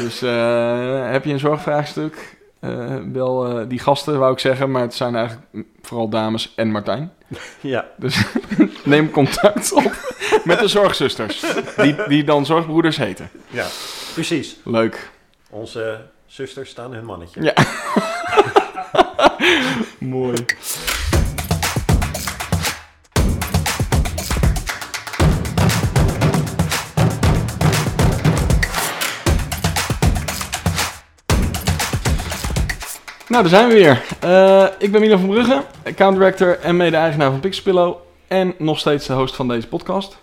Dus eh, heb je een zorgvraagstuk? eh, wel eh, die gasten, wou ik zeggen, maar het zijn eigenlijk vooral dames en Martijn. Ja, Dus neem contact op met de zorgzusters, die, die dan zorgbroeders heten. ja, precies. Leuk. Onze zusters staan hun mannetje. Ja. Mooi. Nou, daar zijn we weer. Eh, ik ben Milan van Brugge, account director en mede-eigenaar van Pixelpillow. En nog steeds de host van deze podcast.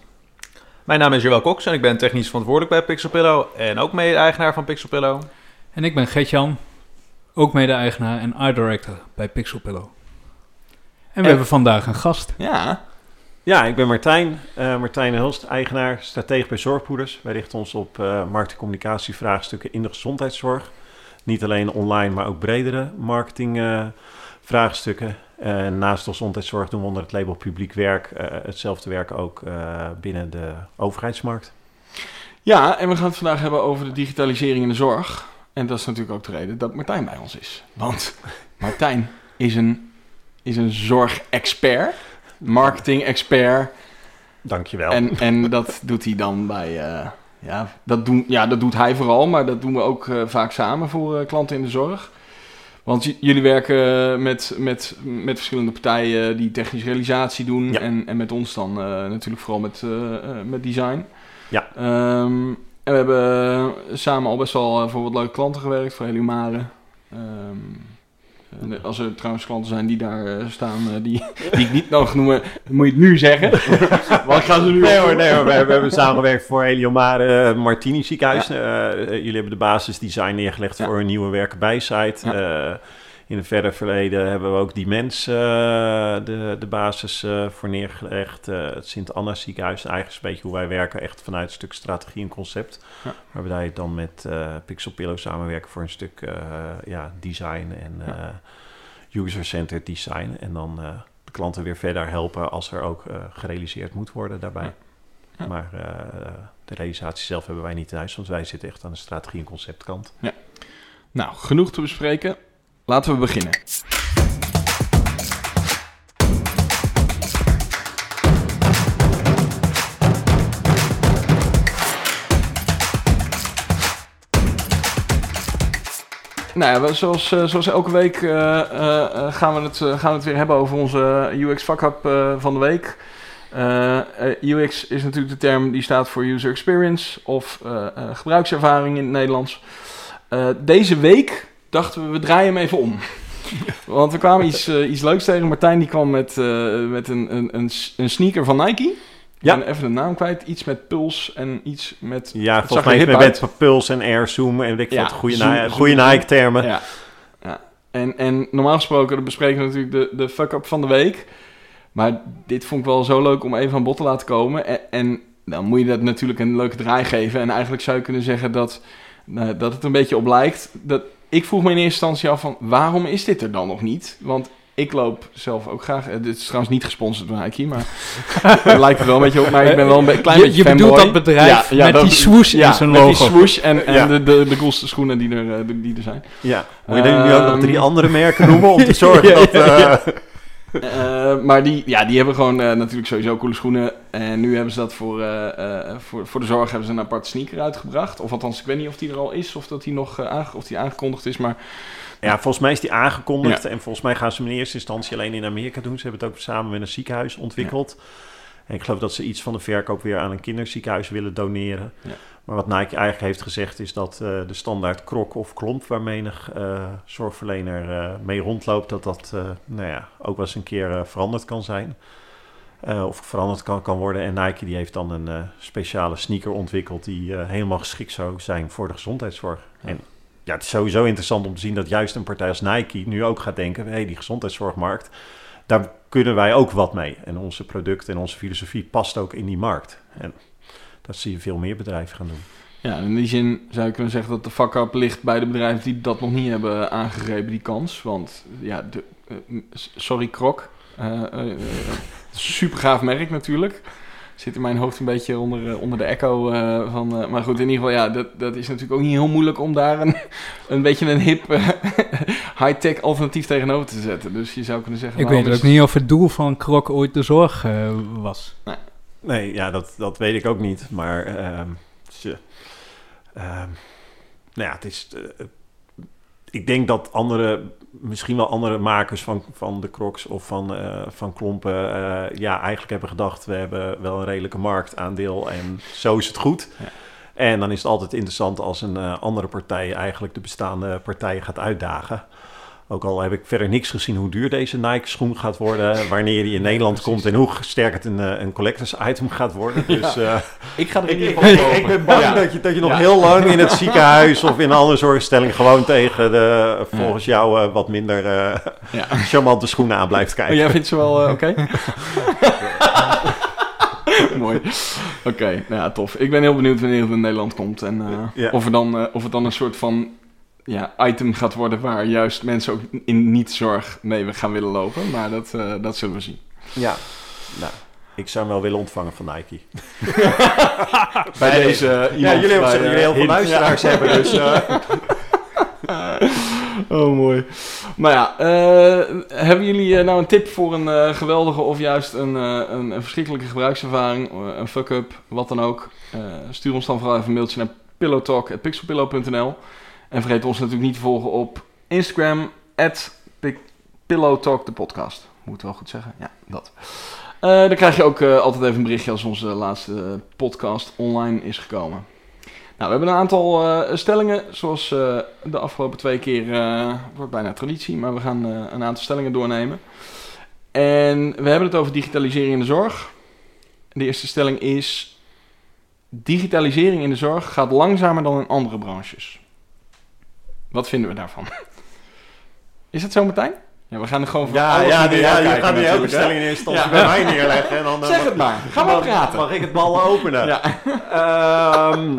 Mijn naam is Joël Cox en ik ben technisch verantwoordelijk bij Pixelpillow en ook mede-eigenaar van Pixelpillow. En ik ben Gert-Jan, ook mede-eigenaar en art director bij Pixelpillow. En we En- hebben vandaag een gast. Ja, Ja, ik ben Martijn. eh, Martijn Hulst, eigenaar, stratege bij Zorgpoeders. Wij richten ons op eh markt- en communicatievraagstukken in de gezondheidszorg. Niet alleen online, maar ook bredere marketingvraagstukken. En naast de gezondheidszorg doen we onder het label publiek werk eh, hetzelfde werk ook eh, binnen de overheidsmarkt. Ja, en we gaan het vandaag hebben over de digitalisering in de zorg. En dat is natuurlijk ook de reden dat Martijn bij ons is. Want Martijn is een, is een zorgexpert, marketing-expert. Dankjewel. En, en dat doet hij dan bij... eh, ja, dat doen, ja, dat doet hij vooral, maar dat doen we ook eh, vaak samen voor eh, klanten in de zorg. Want jullie werken met, met, met verschillende partijen die technische realisatie doen. Ja. En, en met ons dan eh, natuurlijk vooral met, eh, eh, met design. Ja. Ehm, en we hebben samen al best wel eh, voor wat leuke klanten gewerkt, voor Heliumare. Ehm, en als er trouwens klanten zijn die daar eh, staan, eh, die, die ik niet mag noemen, dan moet je het nu zeggen. Want ik ga ze nu Nee hoor, nee hoor. We, we hebben samengewerkt voor Heliomare Martini ziekenhuis. Eh, eh, jullie hebben de basisdesign neergelegd Ja. voor een nieuwe werkenbij-site. Eh, in het verder verleden hebben we ook Dimens eh, de, de basis eh, voor neergelegd. Eh, het Sint-Anna ziekenhuis, eigenlijk is een beetje hoe wij werken. Echt vanuit een stuk strategie en concept. Ja. Waarbij wij dan met Pixel Pillow samenwerken voor een stuk ja, design en user-centered design. En dan de klanten weer verder helpen als er ook gerealiseerd moet worden daarbij. Ja. Maar de realisatie zelf hebben wij niet in huis, want wij zitten echt aan de strategie- en conceptkant. Nou, genoeg te bespreken. Laten we beginnen. Nou ja, zoals, eh, zoals elke week eh, eh, gaan, we het, gaan we het weer hebben over onze UX eh, van de week. UX is natuurlijk de term die staat voor User Experience of gebruikservaring in het Nederlands. Deze week dachten we, we draaien hem even om. Want we kwamen iets, eh, iets leuks tegen. Martijn die kwam met, eh, met een, een, een, sneaker van Nike. Ja. Even de naam kwijt. Iets met Puls en iets met... Ja, volgens mij met, met Puls en Air Zoom en weet ik Ja, wat, goede, zoom- goede. Nike-termen. Ja. ja. En, en normaal gesproken bespreken we natuurlijk de, de fuck-up van de week. Maar dit vond ik wel zo leuk om even aan bod te laten komen. En, en dan moet je dat natuurlijk een leuke draai geven. En eigenlijk zou je kunnen zeggen dat, eh, dat het een beetje op lijkt. Dat, ik vroeg me in eerste instantie af van waarom is dit er dan nog niet? Want ik loop zelf ook graag. eh, dit is trouwens niet gesponsord door Nike, maar het lijkt er wel een beetje op. Maar ik ben wel een be- klein je, beetje je bedoelt dat bedrijf Ja, ja, met dat- die swoosh ja, in zijn met logo. die swoosh en, en Ja. de, de, de coolste schoenen die er, eh, die er zijn. Ja. Moet je dan nu ook nog Ehm, drie andere merken noemen om te zorgen Ja, dat... ja, eh, Eh, maar die, ja, die hebben gewoon eh, natuurlijk sowieso coole schoenen. En nu hebben ze dat voor, voor, voor de zorg hebben ze een apart sneaker uitgebracht. Of althans, ik weet niet of die er al is of dat die nog aange- of die aangekondigd is. Maar Ja, volgens mij is die aangekondigd. En volgens mij gaan ze hem in eerste instantie alleen in Amerika doen. Ze hebben het ook samen met een ziekenhuis ontwikkeld. En ik geloof dat ze iets van de verkoop weer aan een kinderziekenhuis willen doneren. Ja. Maar wat Nike eigenlijk heeft gezegd is dat eh, de standaard krok of klomp waar menig eh, zorgverlener eh, mee rondloopt, dat dat nou ja, ook wel eens een keer veranderd kan zijn. Of veranderd kan, kan worden. En Nike die heeft dan een speciale sneaker ontwikkeld die helemaal geschikt zou zijn voor de gezondheidszorg. Ja. En ja, het is sowieso interessant om te zien dat juist een partij als Nike nu ook gaat denken: hé, hey, die gezondheidszorgmarkt, daar kunnen wij ook wat mee. En onze producten en onze filosofie past ook in die markt. En dat zie je veel meer bedrijven gaan doen. ja, in die zin zou je kunnen zeggen dat de fuck-up ligt bij de bedrijven die dat nog niet hebben aangegrepen, die kans. Want ja, de, eh, sorry Krok. Eh, eh, eh, super gaaf merk natuurlijk. zit in mijn hoofd een beetje onder, onder de echo eh, van... eh, maar goed, in ieder geval, ja, dat, dat is natuurlijk ook niet heel moeilijk om daar een, een beetje een hip high-tech alternatief tegenover te zetten. Dus je zou kunnen zeggen... Ik weet is ook niet of het doel van Krok ooit de zorg was. Nee, ja, dat, dat weet ik ook niet. Maar ehm, ze, ehm, nou ja, het is. eh, ik denk dat andere, misschien wel andere makers van, van de Crocs of van, eh, van klompen, eh, ja, eigenlijk hebben gedacht: we hebben wel een redelijke marktaandeel en zo is het goed. Ja. En dan is het altijd interessant als een andere partij eigenlijk de bestaande partijen gaat uitdagen. Ook al heb ik verder niks gezien hoe duur deze Nike-schoen gaat worden, wanneer die in Nederland komt en hoe sterk het een, eh, een collectors item gaat worden. Dus eh, Ik ga er in ieder geval ik, ben bang Ja. dat, je, dat je nog Ja. heel lang in het ziekenhuis of in een andere zorginstelling gewoon tegen de volgens jou eh, wat minder Ja. charmante schoenen aan blijft Oh, kijken. jij vindt ze wel oké? Mooi. Oké, nou ja, tof. Ik ben heel benieuwd wanneer het in Nederland komt. En Ja. of, er dan, of het dan een soort van ja, item gaat worden waar juist mensen ook in niet-zorg mee gaan willen lopen. Maar dat, eh, dat zullen we zien. Ja, nou, ik zou hem wel willen ontvangen van Nike. Bij deze Ja, jullie hebben jullie heel veel luisteraars hebben, dus... eh, Oh, mooi. Maar ja, eh, hebben jullie nou een tip voor een eh, geweldige of juist een, eh, een, een verschrikkelijke gebruikservaring, een fuck-up, wat dan ook? Eh, stuur ons dan vooral even een mailtje naar pillowtalk.pixelpillow.nl En vergeet ons natuurlijk niet te volgen op Instagram, at pillowtalk, de podcast. Moet wel goed zeggen? Ja, dat. Eh, dan krijg je ook eh, altijd even een berichtje als onze laatste podcast online is gekomen. Nou, we hebben een aantal eh, stellingen, zoals de afgelopen twee keer, wordt bijna traditie, maar we gaan een aantal stellingen doornemen. En we hebben het over digitalisering in de zorg. De eerste stelling is, digitalisering in de zorg gaat langzamer dan in andere branches. Wat vinden we daarvan? Is het zo, Martijn? Ja, we gaan er gewoon voor ja, alles ja, die- ja, je kijken gaat die hele natuurlijk, hè? stelling in eerste instantie bij mij neerleggen. En dan, eh, Zeg het maar, ga maar praten. Mag ik het bal openen? Ja. Ehm,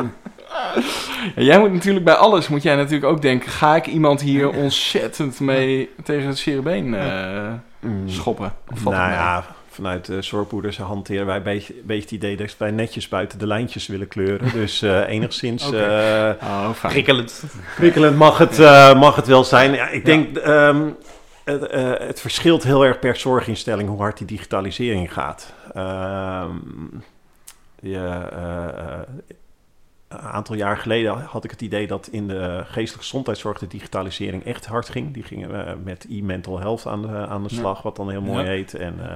Ja, jij moet natuurlijk bij alles, moet jij natuurlijk ook denken, ga ik iemand hier ontzettend mee tegen het cerebeen eh mm, schoppen? Of Nou ja, vanuit de zorgpoeders hanteren wij een beetje, beetje het idee dat wij netjes buiten de lijntjes willen kleuren. Dus eh, enigszins Oké. eh, Oh. Prikkelend. prikkelend mag het, eh, mag het wel zijn. Ja, ik denk, ehm, het, eh, het verschilt heel erg per zorginstelling hoe hard die digitalisering gaat. Ehm, je, eh, eh, een aantal jaar geleden had ik het idee dat in de geestelijke gezondheidszorg de digitalisering echt hard ging. Die gingen eh, met e-mental health aan de, aan de slag, wat dan heel mooi Ja. heet. En eh,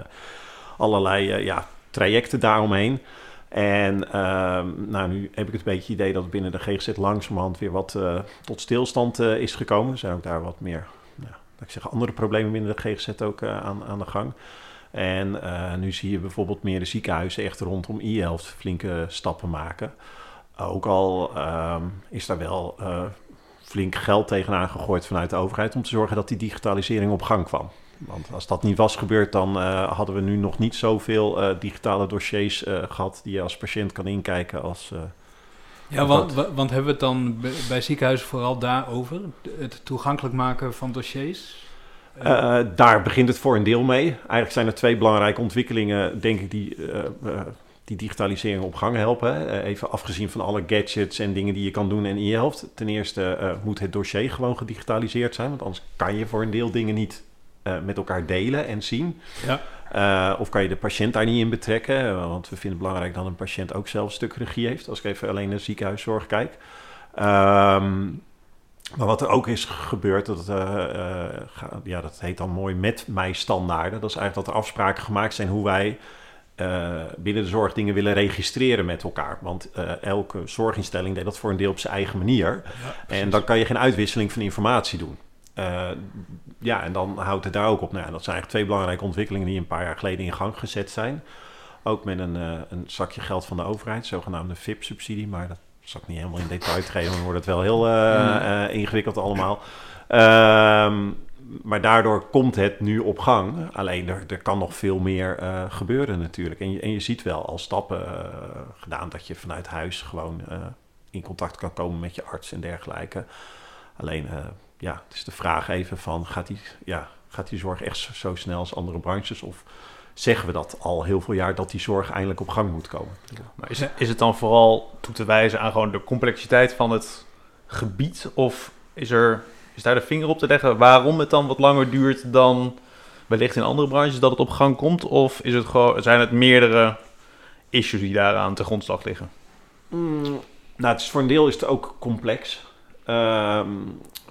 allerlei eh, ja, trajecten daaromheen. En ehm, nou, nu heb ik het beetje idee dat binnen de GGZ langzamerhand weer wat eh, tot stilstand eh, is gekomen. Er zijn ook daar wat meer, ja, ik zeggen, andere problemen binnen de GGZ ook aan, aan de gang. En nu zie je bijvoorbeeld meer de ziekenhuizen echt rondom e-health flinke stappen maken. Ook al ehm, is daar wel flink geld tegenaan gegooid vanuit de overheid om te zorgen dat die digitalisering op gang kwam. Want als dat niet was gebeurd, dan eh, hadden we nu nog niet zoveel eh, digitale dossiers eh, gehad die je als patiënt kan inkijken als. Ja, want, wa- want hebben we het dan bij, ziekenhuizen vooral daarover? Het toegankelijk maken van dossiers? Daar begint het voor een deel mee. Eigenlijk zijn er twee belangrijke ontwikkelingen, denk ik, die, die digitalisering op gang helpen. even afgezien van alle gadgets en dingen die je kan doen en e-helft. Ten eerste moet het dossier gewoon gedigitaliseerd zijn, want anders kan je voor een deel dingen niet eh, met elkaar delen en zien. Ja. Eh, of kan je de patiënt daar niet in betrekken? Eh, want we vinden het belangrijk dat een patiënt ook zelf een stuk regie heeft. Als ik even alleen naar ziekenhuiszorg kijk. Ehm, maar wat er ook is gebeurd, dat, ja, dat heet dan mooi met mij standaarden. Dat is eigenlijk dat er afspraken gemaakt zijn hoe wij binnen de zorg dingen willen registreren met elkaar. Want elke zorginstelling deed dat voor een deel op zijn eigen manier. En dan kan je geen uitwisseling van informatie doen. Eh, ja, en dan houdt het daar ook op. Nou, dat zijn eigenlijk twee belangrijke ontwikkelingen die een paar jaar geleden in gang gezet zijn. Ook met een, eh, een zakje geld van de overheid, zogenaamde VIP-subsidie. Maar dat zal ik niet helemaal in detail treden, dan wordt het wel heel eh, eh, ingewikkeld allemaal. Ehm, maar daardoor komt het nu op gang. Alleen er, er kan nog veel meer gebeuren natuurlijk. En je, en je ziet wel al stappen gedaan dat je vanuit huis gewoon in contact kan komen met je arts en dergelijke. Alleen, ja, het is de vraag even van, gaat die, ja, gaat die zorg echt zo, snel als andere branches? Of zeggen we dat al heel veel jaar dat die zorg eindelijk op gang moet komen. Maar is, is het dan vooral toe te wijzen aan gewoon de complexiteit van het gebied? Of is, er, is daar de vinger op te leggen waarom het dan wat langer duurt dan wellicht in andere branches dat het op gang komt? Of is het gewoon, zijn het meerdere issues die daaraan te grondslag liggen? Mm, nou, het is, voor een deel is het ook complex. Ehm,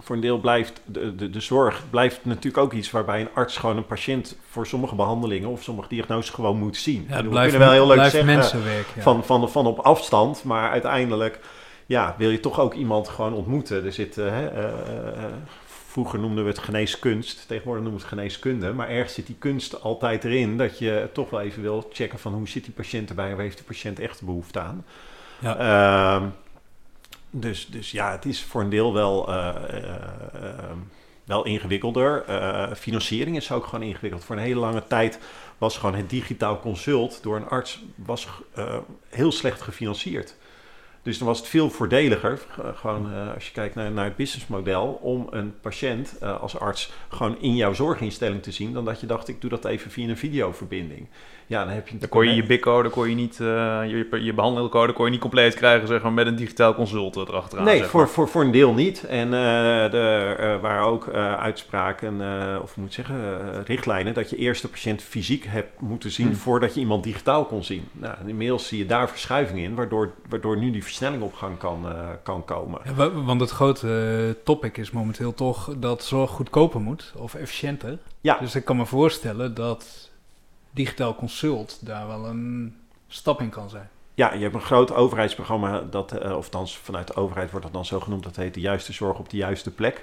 voor een deel blijft de, de, de zorg blijft natuurlijk ook iets waarbij een arts gewoon een patiënt voor sommige behandelingen of sommige diagnoses gewoon moet zien. Ja, het we blijft, kunnen wel heel leuk blijft zeggen. Ja. van, van, van op afstand, maar uiteindelijk ja, wil je toch ook iemand gewoon ontmoeten. Er zit, eh, hè, eh, eh, vroeger noemden we het geneeskunst, tegenwoordig noemen we het geneeskunde, maar ergens zit die kunst altijd erin dat je toch wel even wil checken van hoe zit die patiënt erbij, waar heeft de patiënt echt behoefte aan. Ja. Dus, dus ja, het is voor een deel wel, eh, eh, ehm, wel ingewikkelder. Eh, financiering is ook gewoon ingewikkeld. Voor een hele lange tijd was gewoon het digitaal consult door een arts was, heel slecht gefinancierd. Dus dan was het veel voordeliger, gewoon als je kijkt naar, naar het businessmodel, om een patiënt als arts gewoon in jouw zorginstelling te zien, dan dat je dacht, ik doe dat even via een videoverbinding. Ja, dan heb je Dan kon je je BIC-code, kon je niet, eh, je, je behandelcode kon je niet compleet krijgen, zeg maar, met een digitaal consult erachteraan. Nee, zeg voor, maar. voor, voor een deel niet. En eh er eh, waren ook eh, uitspraken, eh, of moet ik zeggen, richtlijnen, dat je eerst de patiënt fysiek hebt moeten zien Hmm. voordat je iemand digitaal kon zien. Nou, inmiddels zie je daar verschuiving in, waardoor, waardoor nu die versnelling op gang kan, eh, kan komen. Ja, wa- want het grote topic is momenteel toch dat zorg goedkoper moet of efficiënter. Ja. Dus ik kan me voorstellen dat digitaal consult daar wel een stap in kan zijn. Ja, je hebt een groot overheidsprogramma, dat, eh, of althans vanuit de overheid wordt dat dan zo genoemd, dat heet de juiste zorg op de juiste plek.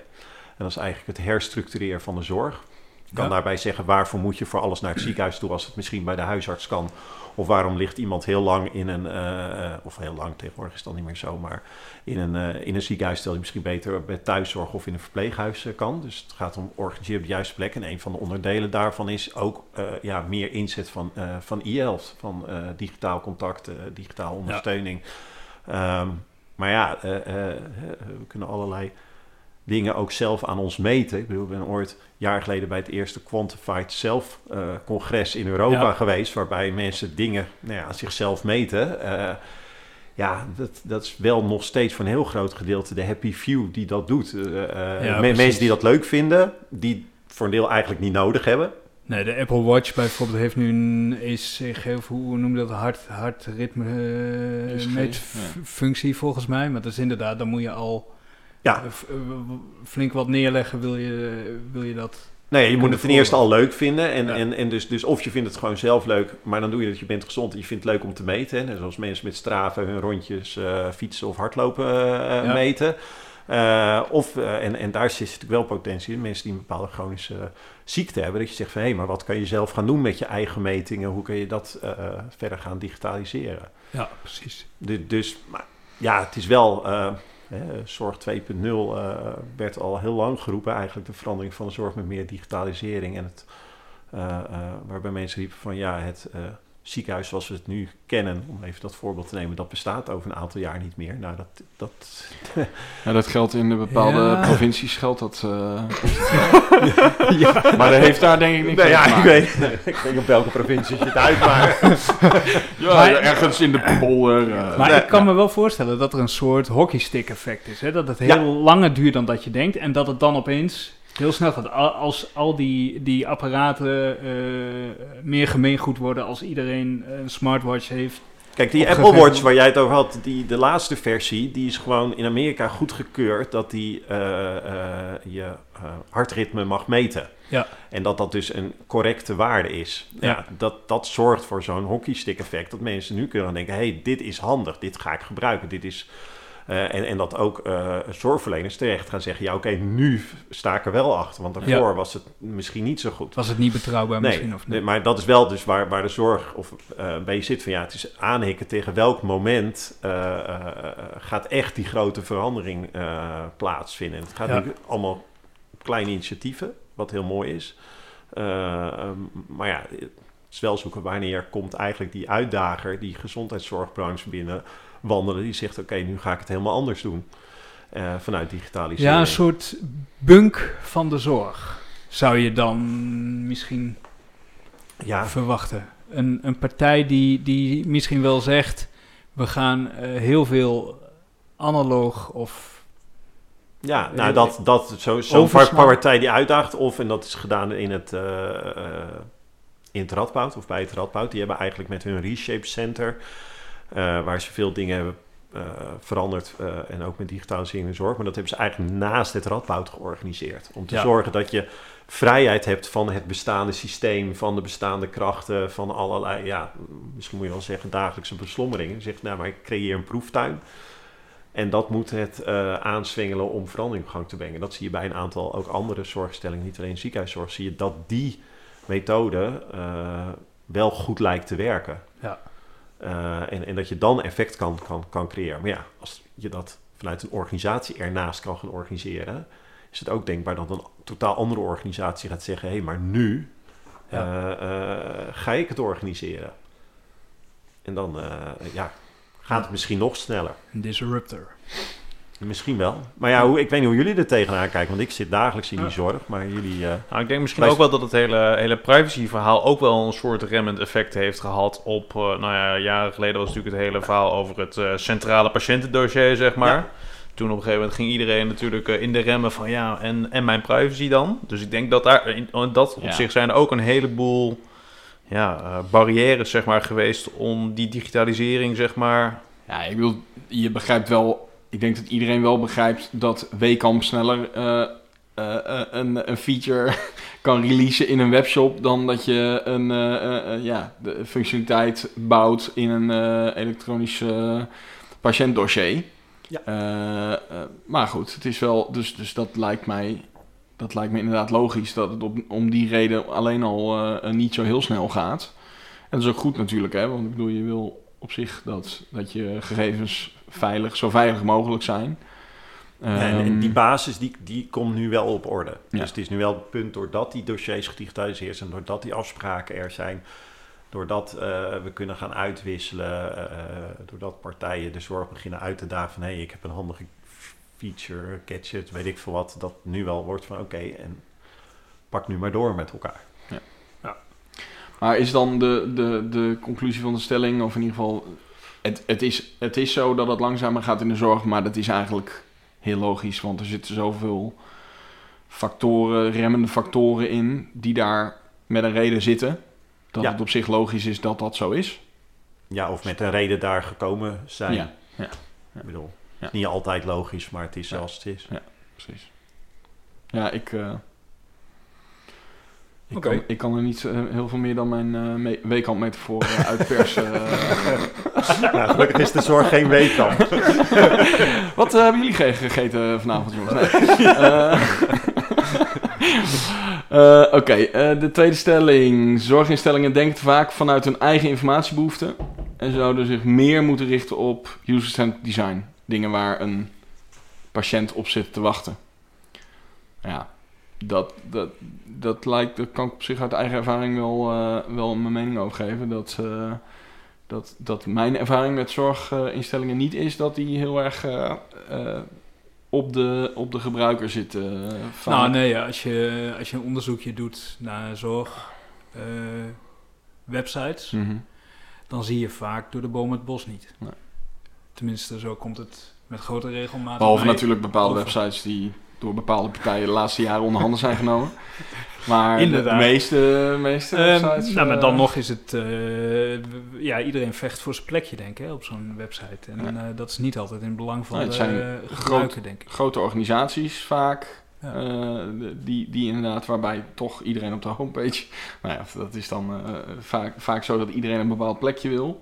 En dat is eigenlijk het herstructureren van de zorg. Ik kan Ja. daarbij zeggen, waarvoor moet je voor alles naar het ziekenhuis toe als het misschien bij de huisarts kan? Of waarom ligt iemand heel lang in een, eh, of heel lang tegenwoordig is dat niet meer zo, maar in een, eh, in een ziekenhuis stel je misschien beter bij thuiszorg of in een verpleeghuis kan. Dus het gaat om organiseren op de juiste plek. En een van de onderdelen daarvan is ook ja, meer inzet van, van e-health, van digitaal contact, digitaal ondersteuning. Ehm, maar ja, we kunnen allerlei dingen ook zelf aan ons meten. Ik bedoel, ik ben ooit een jaar geleden bij het eerste Quantified Self eh, congres in Europa Ja. geweest, waarbij mensen dingen nou ja, aan zichzelf meten. Eh, ja, dat, dat is wel nog steeds voor een heel groot gedeelte de happy few die dat doet. Eh, eh, Ja, me- precies. mensen die dat leuk vinden, die voor een deel eigenlijk niet nodig hebben. Nee, de Apple Watch bijvoorbeeld heeft nu een ECG, of hoe noem je dat, hart, hartritme ECG, meetfunctie volgens mij. Maar dat is inderdaad, dan moet je al Ja, eh, eh, flink wat neerleggen, wil je, wil je dat... Nee, je moet het ten eerste al leuk vinden. En, Ja. en, en dus, dus of je vindt het gewoon zelf leuk, maar dan doe je dat je bent gezond en je vindt het leuk om te meten. Hè. Zoals mensen met straven hun rondjes eh, fietsen of hardlopen Ja. meten. Of, en, en daar zit natuurlijk wel potentie in. Mensen die een bepaalde chronische ziekte hebben. Dat je zegt van, hé, maar wat kan je zelf gaan doen met je eigen metingen? Hoe kun je dat verder gaan digitaliseren? Ja, precies. Du- dus maar, ja, het is wel. Zorg 2.0 eh, werd al heel lang geroepen. Eigenlijk de verandering van de zorg met meer digitalisering. En het, eh, eh, waarbij mensen riepen van ja, het ziekenhuis zoals we het nu kennen, om even dat voorbeeld te nemen, dat bestaat over een aantal jaar niet meer. Nou, dat. dat Ja, dat geldt in de bepaalde Ja. provincies geldt dat. eh, Maar dat heeft daar denk ik niks nee, mee ja, te ik weet. ik weet niet op welke provincie je het uitmaakt. Ja, Maar- ergens in de polder. eh. Maar Nee, ik kan me wel voorstellen dat er een soort hockeystick effect is. Hè? Dat het heel Ja. langer duurt dan dat je denkt. En dat het dan opeens heel snel gaat. Al- Als al die, die apparaten eh, meer gemeengoed worden. Als iedereen een smartwatch heeft. Kijk, die Apple Watch waar jij het over had, die, de laatste versie, die is gewoon in Amerika goedgekeurd dat die eh, eh, je hartritme mag meten. Ja. En dat dat dus een correcte waarde is. Ja. Ja. dat, dat zorgt voor zo'n hockeystick effect. Dat mensen nu kunnen denken, hé, hey, dit is handig, dit ga ik gebruiken. Dit is, eh, en, en dat ook eh, zorgverleners terecht gaan zeggen, ja oké, nu sta ik er wel achter. Want daarvoor was het misschien niet zo goed. Was het niet betrouwbaar misschien of nee, maar dat is wel dus waar, waar de zorg of, eh bij zit. Van, ja, het is aanhikken tegen welk moment gaat echt die grote verandering plaatsvinden. Het gaat Ja. nu allemaal op kleine initiatieven, wat heel mooi is. Maar ja, het is wel zoeken wanneer komt eigenlijk die uitdager, die gezondheidszorgbranche binnen wandelen. Die zegt, oké, nu ga ik het helemaal anders doen. eh, vanuit digitalisering. Ja, een soort bunk van de zorg. Zou je dan misschien Ja, verwachten? Een, een partij die, die misschien wel zegt, we gaan eh, heel veel analoog of... ja Eh, nou dat, dat zo, zo'n overslaan. partij die uitdaagt, of en dat is gedaan in het, eh, eh, in het Radboud, of bij het Radboud, die hebben eigenlijk met hun Reshape Center, eh, waar ze veel dingen hebben eh, veranderd, eh, en ook met digitalisering in de zorg, maar dat hebben ze eigenlijk naast het Radboud georganiseerd. Om te Ja. zorgen dat je vrijheid hebt van het bestaande systeem, van de bestaande krachten, van allerlei, ja, misschien moet je wel zeggen, dagelijkse beslommeringen. Zegt, nou, maar ik creëer een proeftuin. En dat moet het eh, aanswingelen om verandering op gang te brengen. Dat zie je bij een aantal ook andere zorgstellingen, niet alleen ziekenhuiszorg, zie je dat die methode eh, wel goed lijkt te werken. Ja. Eh, en, en dat je dan effect kan, kan, kan creëren. Maar ja, als je dat vanuit een organisatie ernaast kan gaan organiseren, is het ook denkbaar dat een totaal andere organisatie gaat zeggen: hé, hey, maar nu Ja. eh, eh, ga ik het organiseren. En dan ja, gaat het misschien nog sneller. Een disruptor. Misschien wel. Maar ja, hoe, ik weet niet hoe jullie er tegenaan kijken, want ik zit dagelijks in die Ja. zorg. Maar jullie. eh, Nou, ik denk misschien ook wel dat het hele, hele privacy-verhaal ook wel een soort remmend effect heeft gehad op... eh, nou ja, jaren geleden was natuurlijk het hele verhaal over het eh, centrale patiëntendossier, zeg maar. Ja. Toen op een gegeven moment ging iedereen natuurlijk in de remmen van ja, en, en mijn privacy dan? Dus ik denk dat daar in dat Ja. opzicht zijn er ook een heleboel ja, eh, barrières, zeg maar, geweest om die digitalisering, zeg maar... Ja, ik bedoel, je begrijpt wel... Ik denk dat iedereen wel begrijpt dat Wekamp sneller eh, eh, eh, een, een feature kan releasen in een webshop... dan dat je een ja, de functionaliteit bouwt in een elektronisch patiëntdossier. Ja. Maar goed, het is wel... Dus, dus dat lijkt mij... Dat lijkt me inderdaad logisch dat het op, om die reden alleen al niet zo heel snel gaat. En dat is ook goed natuurlijk, hè? Want ik bedoel, je wil op zich dat, dat je gegevens veilig, zo veilig mogelijk zijn. Ja, en, en Ehm, die basis die, die komt nu wel op orde. Ja. Dus het is nu wel het punt doordat die dossiers gedigitaliseerd zijn, doordat die afspraken er zijn, doordat eh, we kunnen gaan uitwisselen, eh, doordat partijen de zorg beginnen uit te dagen van hé, hey, ik heb een handige feature, gadget, weet ik veel wat, dat nu wel wordt van oké, en pak nu maar door met elkaar. Maar is dan de, de, de conclusie van de stelling, of in ieder geval, het, het, is, het is zo dat het langzamer gaat in de zorg, maar dat is eigenlijk heel logisch, want er zitten zoveel factoren, remmende factoren in, die daar met een reden zitten, dat Ja. het op zich logisch is dat dat zo is. Ja, of met een reden daar gekomen zijn. Ja, Ik bedoel, Ja. niet altijd logisch, maar het is Ja. zoals het is. precies. Ja, ik, eh, ik, Oké. kan, ik kan er niet eh, heel veel meer dan mijn uh, me- eh, uitpersen. Nou, gelukkig is de zorg geen weekkamp. Wat eh, hebben jullie ge- gegeten vanavond, jongens? Nee. Eh, eh, Oké, de tweede stelling. Zorginstellingen denken vaak vanuit hun eigen informatiebehoeften. En zouden zich meer moeten richten op user-centered design. Dingen waar een patiënt op zit te wachten. Ja, dat, dat, dat lijkt, dat kan ik op zich uit eigen ervaring wel, wel mijn mening over geven. Dat, eh, dat, dat mijn ervaring met zorginstellingen niet is dat die heel erg eh, eh, op, de, op de gebruiker zitten. eh. Nou nee, ja, als, je, als je een onderzoekje doet naar zorg, eh, websites, Mhm. dan zie je vaak door de boom het bos niet. Nee. Tenminste, zo komt het met grote regelmaat. Behalve natuurlijk bepaalde over. websites die door bepaalde partijen de laatste jaren onder handen zijn genomen. Maar de, meeste, meeste Ehm, websites... nou, maar eh, dan nog is het... eh, ja, iedereen vecht voor zijn plekje, denk ik, op zo'n website. En Ja. eh, dat is niet altijd in het belang van Nee, het de zijn eh, denk ik. Grote organisaties vaak, Ja. eh, die, die inderdaad, waarbij toch iedereen op de homepage... Nou ja, dat is dan eh, vaak, vaak zo dat iedereen een bepaald plekje wil.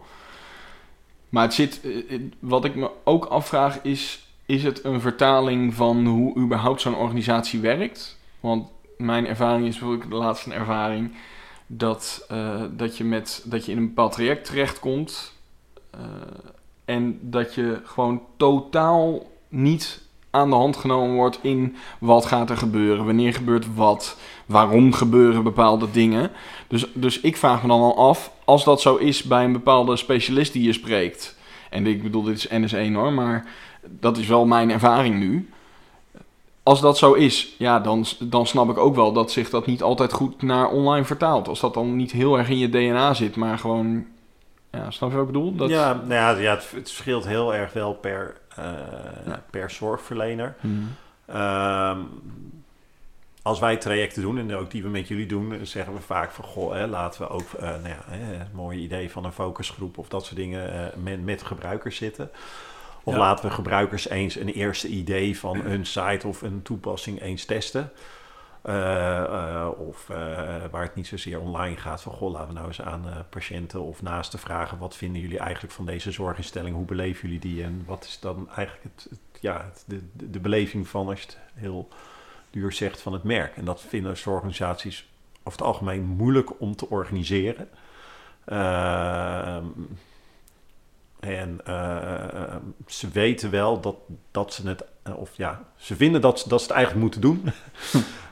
Maar het zit, eh, eh, wat ik me ook afvraag is, is het een vertaling van hoe überhaupt zo'n organisatie werkt? Want mijn ervaring is bijvoorbeeld de laatste ervaring dat, eh, dat, je met, dat je in een bepaald traject terechtkomt eh, en dat je gewoon totaal niet aan de hand genomen wordt in wat gaat er gebeuren, wanneer gebeurt wat, waarom gebeuren bepaalde dingen. Dus, dus ik vraag me dan al af, als dat zo is bij een bepaalde specialist die je spreekt, en ik bedoel, dit is NS1 hoor, maar dat is wel mijn ervaring nu. als dat zo is, ja, dan, dan snap ik ook wel dat zich dat niet altijd goed naar online vertaalt. Als dat dan niet heel erg in je DNA zit, maar gewoon... Ja, snap je wat ik bedoel? Dat... Ja, nou ja, ja het, het verschilt heel erg wel per, eh, Ja. per zorgverlener. Mhm. Ehm, als wij trajecten doen, en ook die we met jullie doen, zeggen we vaak van, goh, hè, laten we ook, eh, nou ja, hè, een mooi idee van een focusgroep of dat soort dingen eh, met, met gebruikers zitten. Of Ja. laten we gebruikers eens een eerste idee van een site of een toepassing eens testen. Eh, eh, of eh, waar het niet zozeer online gaat, van goh, laten we nou eens aan patiënten of naasten vragen, wat vinden jullie eigenlijk van deze zorginstelling? Hoe beleven jullie die? En wat is dan eigenlijk het, het- ja, het, de, de, beleving van, als je het heel duur zegt, van het merk? En dat vinden zorgorganisaties over het algemeen moeilijk om te organiseren. En eh, ze weten wel dat, dat ze het, eh, of ja, ze vinden dat, ze- dat ze het eigenlijk moeten doen.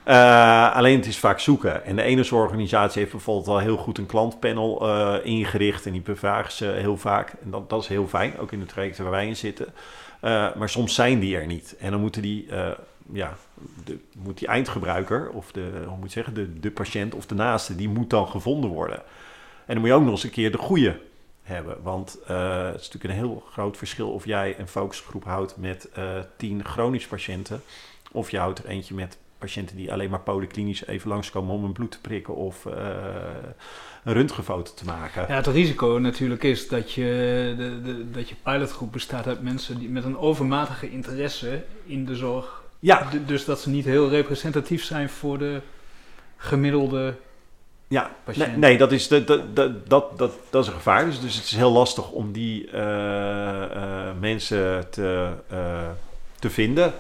Eh, alleen het is vaak zoeken. En de ene zorgorganisatie heeft bijvoorbeeld al heel goed een klantpanel eh, ingericht. En die bevragen ze heel vaak. En dat, dat is heel fijn, ook in de trajecten waar wij in zitten. Eh, maar soms zijn die er niet. En dan moeten die, eh, ja, de, moet die eindgebruiker, of de, hoe moet je zeggen, de, de patiënt of de naaste, die moet dan gevonden worden. En dan moet je ook nog eens een keer de goede hebben. Want eh, het is natuurlijk een heel groot verschil of jij een focusgroep houdt met eh tien chronisch patiënten. Of je houdt er eentje met patiënten die alleen maar polyklinisch even langskomen om hun bloed te prikken of eh, een röntgenfoto te maken. Ja, het risico natuurlijk is dat je, de, de, dat je pilotgroep bestaat uit mensen die met een overmatige interesse in de zorg. Ja, dus dat ze niet heel representatief zijn voor de gemiddelde. Ja, nee, nee, dat, is, dat, dat, dat, dat, dat, is een gevaar. Dus, dus het is heel lastig om die eh, eh, mensen te, eh, te vinden.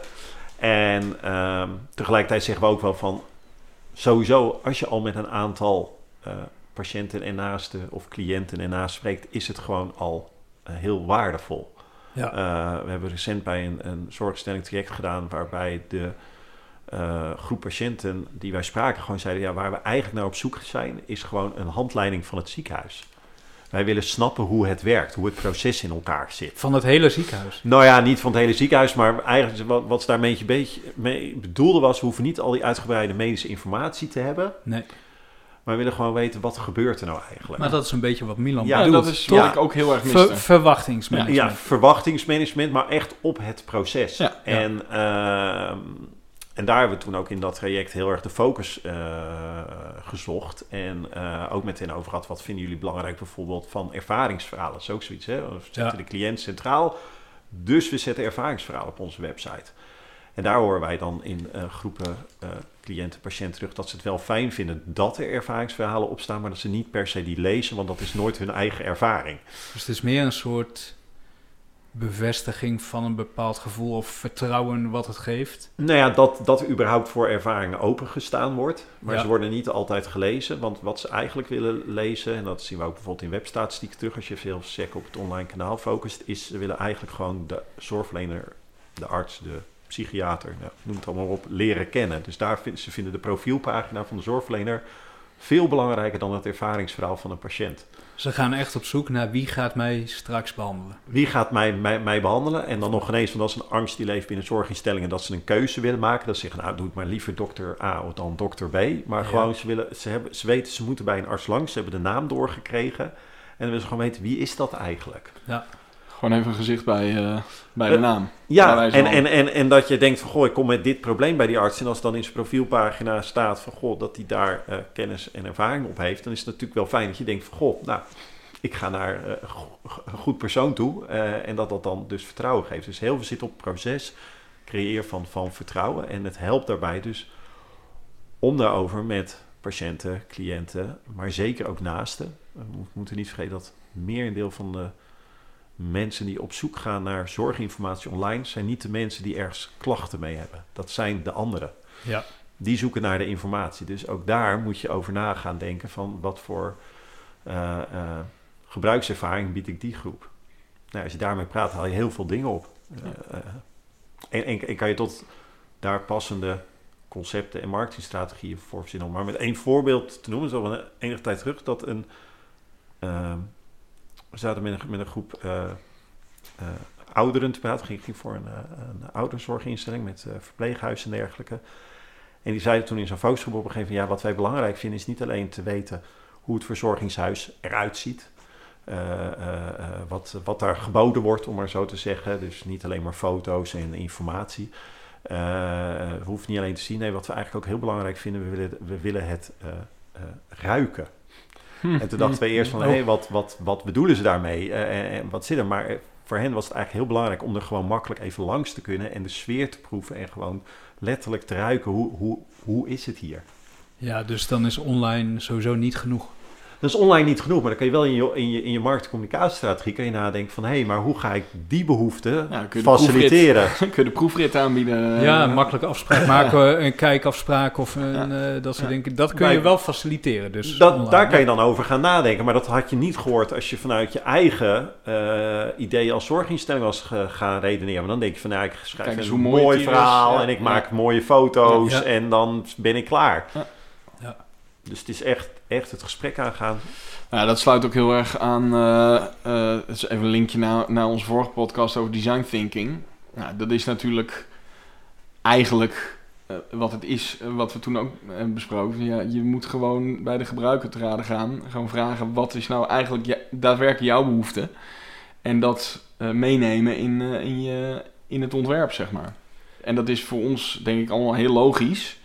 En ehm, tegelijkertijd zeggen we ook wel van... sowieso, als je al met een aantal patiënten en naasten... of cliënten en naasten spreekt... is het gewoon al heel waardevol. Ja. We hebben recent bij een, een zorgstelling traject gedaan waarbij de eh, groep patiënten die wij spraken gewoon zeiden: ja, waar we eigenlijk naar op zoek zijn, is gewoon een handleiding van het ziekenhuis. Wij willen snappen hoe het werkt, hoe het proces in elkaar zit. Van het hele ziekenhuis. Nou ja, niet van het hele ziekenhuis, maar eigenlijk wat, wat ze daar een beetje, mee bedoelde was: we hoeven niet al die uitgebreide medische informatie te hebben, Nee. maar we willen gewoon weten wat gebeurt er nou eigenlijk. Maar dat is een beetje wat Milan Ja, Ja, bedoelt. dat is toch? wat ik ook heel erg. Ver- verwachtingsmanagement. Ja, verwachtingsmanagement, maar echt op het proces. Ja, ja. en, ehm, en daar hebben we toen ook in dat traject heel erg de focus eh, gezocht. En eh, ook meteen over gehad, wat vinden jullie belangrijk bijvoorbeeld van ervaringsverhalen? Dat is ook zoiets, hè? We zetten Ja. de cliënt centraal, dus we zetten ervaringsverhalen op onze website. En daar horen wij dan in eh, groepen cliënten, patiënten terug dat ze het wel fijn vinden dat er ervaringsverhalen op staan, maar dat ze niet per se die lezen, want dat is nooit hun eigen ervaring. Dus het is meer een soort bevestiging van een bepaald gevoel of vertrouwen wat het geeft. Nou ja, dat, dat er überhaupt voor ervaringen opengestaan wordt. Maar Ja. ze worden niet altijd gelezen. Want wat ze eigenlijk willen lezen, en dat zien we ook bijvoorbeeld in webstatistieken terug, als je veel check op het online kanaal focust, is ze willen eigenlijk gewoon de zorgverlener, de arts, de psychiater, nou, noem het allemaal op, leren kennen. Dus daar vinden ze vinden de profielpagina van de zorgverlener veel belangrijker dan het ervaringsverhaal van een patiënt. Ze gaan echt op zoek naar wie gaat mij straks behandelen. Wie gaat mij, mij, mij behandelen? En dan nog ineens, want dat is een angst die leeft binnen zorginstellingen, dat ze een keuze willen maken. Dat ze zeggen, nou doe het maar liever dokter A of dan dokter B. Maar Ja. gewoon, ze, willen, ze, hebben, ze weten, ze moeten bij een arts langs, ze hebben de naam doorgekregen. En dan willen ze gewoon weten, wie is dat eigenlijk? Gewoon even een gezicht bij, eh, bij Eh, de naam. Bij Ja, en, van. en, en, en dat je denkt van, goh, ik kom met dit probleem bij die arts. En als dan in zijn profielpagina staat van, goh, dat hij daar eh, kennis en ervaring op heeft. Dan is het natuurlijk wel fijn dat je denkt van, goh, nou, ik ga naar eh, een goed persoon toe. eh, en dat dat dan dus vertrouwen geeft. Dus heel veel zit op het proces, creëer van, van vertrouwen. En het helpt daarbij dus om daarover met patiënten, cliënten, maar zeker ook naasten. We mo- moeten niet vergeten dat merendeel van de mensen die op zoek gaan naar zorginformatie online zijn niet de mensen die ergens klachten mee hebben. Dat zijn de anderen. Ja. Die zoeken naar de informatie. Dus ook daar moet je over na gaan denken van wat voor eh, eh, gebruikservaring bied ik die groep. Nou, als je daarmee praat, haal je heel veel dingen op. Eh, en, en, en kan je tot daar passende concepten en marketingstrategieën voor verzinnen. Maar met één voorbeeld te noemen, zo van enige tijd terug, dat een... we zaten met een, met een groep eh, eh, ouderen te praten. Ging, ging voor een, eh, een ouderenzorginstelling met verpleeghuis en dergelijke. En die zeiden toen in zo'n focusgroep op een gegeven moment... ja, wat wij belangrijk vinden is niet alleen te weten hoe het verzorgingshuis eruit ziet... Uh, uh, uh, wat, wat daar geboden wordt, om maar zo te zeggen. Dus niet alleen maar foto's en informatie. we hoeven niet alleen te zien. Nee, wat we eigenlijk ook heel belangrijk vinden, we willen, we willen het ruiken. Hm. En toen dachten we eerst van, hé, hey, wat, wat, wat bedoelen ze daarmee? en, en wat zit er? Maar voor hen was het eigenlijk heel belangrijk om er gewoon makkelijk even langs te kunnen en de sfeer te proeven en gewoon letterlijk te ruiken. Hoe, hoe, hoe is het hier? Ja, dus dan is online sowieso niet genoeg. Dat is online niet genoeg, maar dan kan je wel in je, in je, in je markt- en communicatiestrategie kan je nadenken van... hé, hey, maar hoe ga ik die behoefte ja, faciliteren? kun je de proefrit aanbieden? Ja, makkelijk afspraak maken, een kijkafspraak of een, ja. uh, dat soort ja. dingen. Dat kun je wel faciliteren. Dus dat, online, daar kan je dan over gaan nadenken. Maar dat had je niet gehoord als je vanuit je eigen uh, ideeën als zorginstelling was gaan redeneren. Maar dan denk je van, nou, ik schrijf Kijk, een mooi, mooi verhaal en ik maak mooie foto's en dan ben ik klaar. Dus het is echt, echt het gesprek aangaan. Ja, dat sluit ook heel erg aan. Uh, uh, is even een linkje naar, naar onze vorige podcast over design thinking. Nou, dat is natuurlijk eigenlijk uh, wat het is, wat we toen ook besproken. Ja, je moet gewoon bij de gebruiker te raden gaan. Gewoon vragen: wat is nou eigenlijk ja, daadwerkelijk jouw behoefte? En dat meenemen in, in, je, in het ontwerp, zeg maar. En dat is voor ons, denk ik, allemaal heel logisch.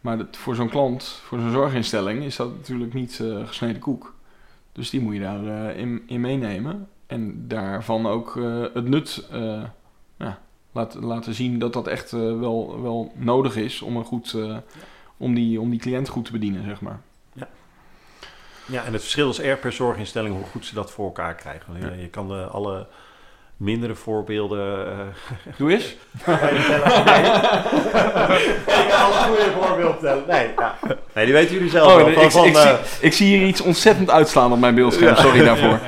Maar dat, voor zo'n klant, voor zo'n zorginstelling, is dat natuurlijk niet uh, gesneden koek. Dus die moet je daarin uh, in, in, meenemen. En daarvan ook uh, het nut ja, laten, laten zien dat dat echt wel, wel nodig is om, een goed, om, die, om die cliënt goed te bedienen, zeg maar. Ja. Ja, en het verschil is erg per zorginstelling hoe goed ze dat voor elkaar krijgen. Je kan alle mindere voorbeelden. Uh, Doe eens. ik ga alle goede voorbeelden tellen. Nee, ja. nee, die weten jullie zelf oh, wel. Van, ik, van, ik, uh, zie, ik, zie, hier iets ontzettend uitslaan op mijn beeldscherm. Ja. Sorry daarvoor.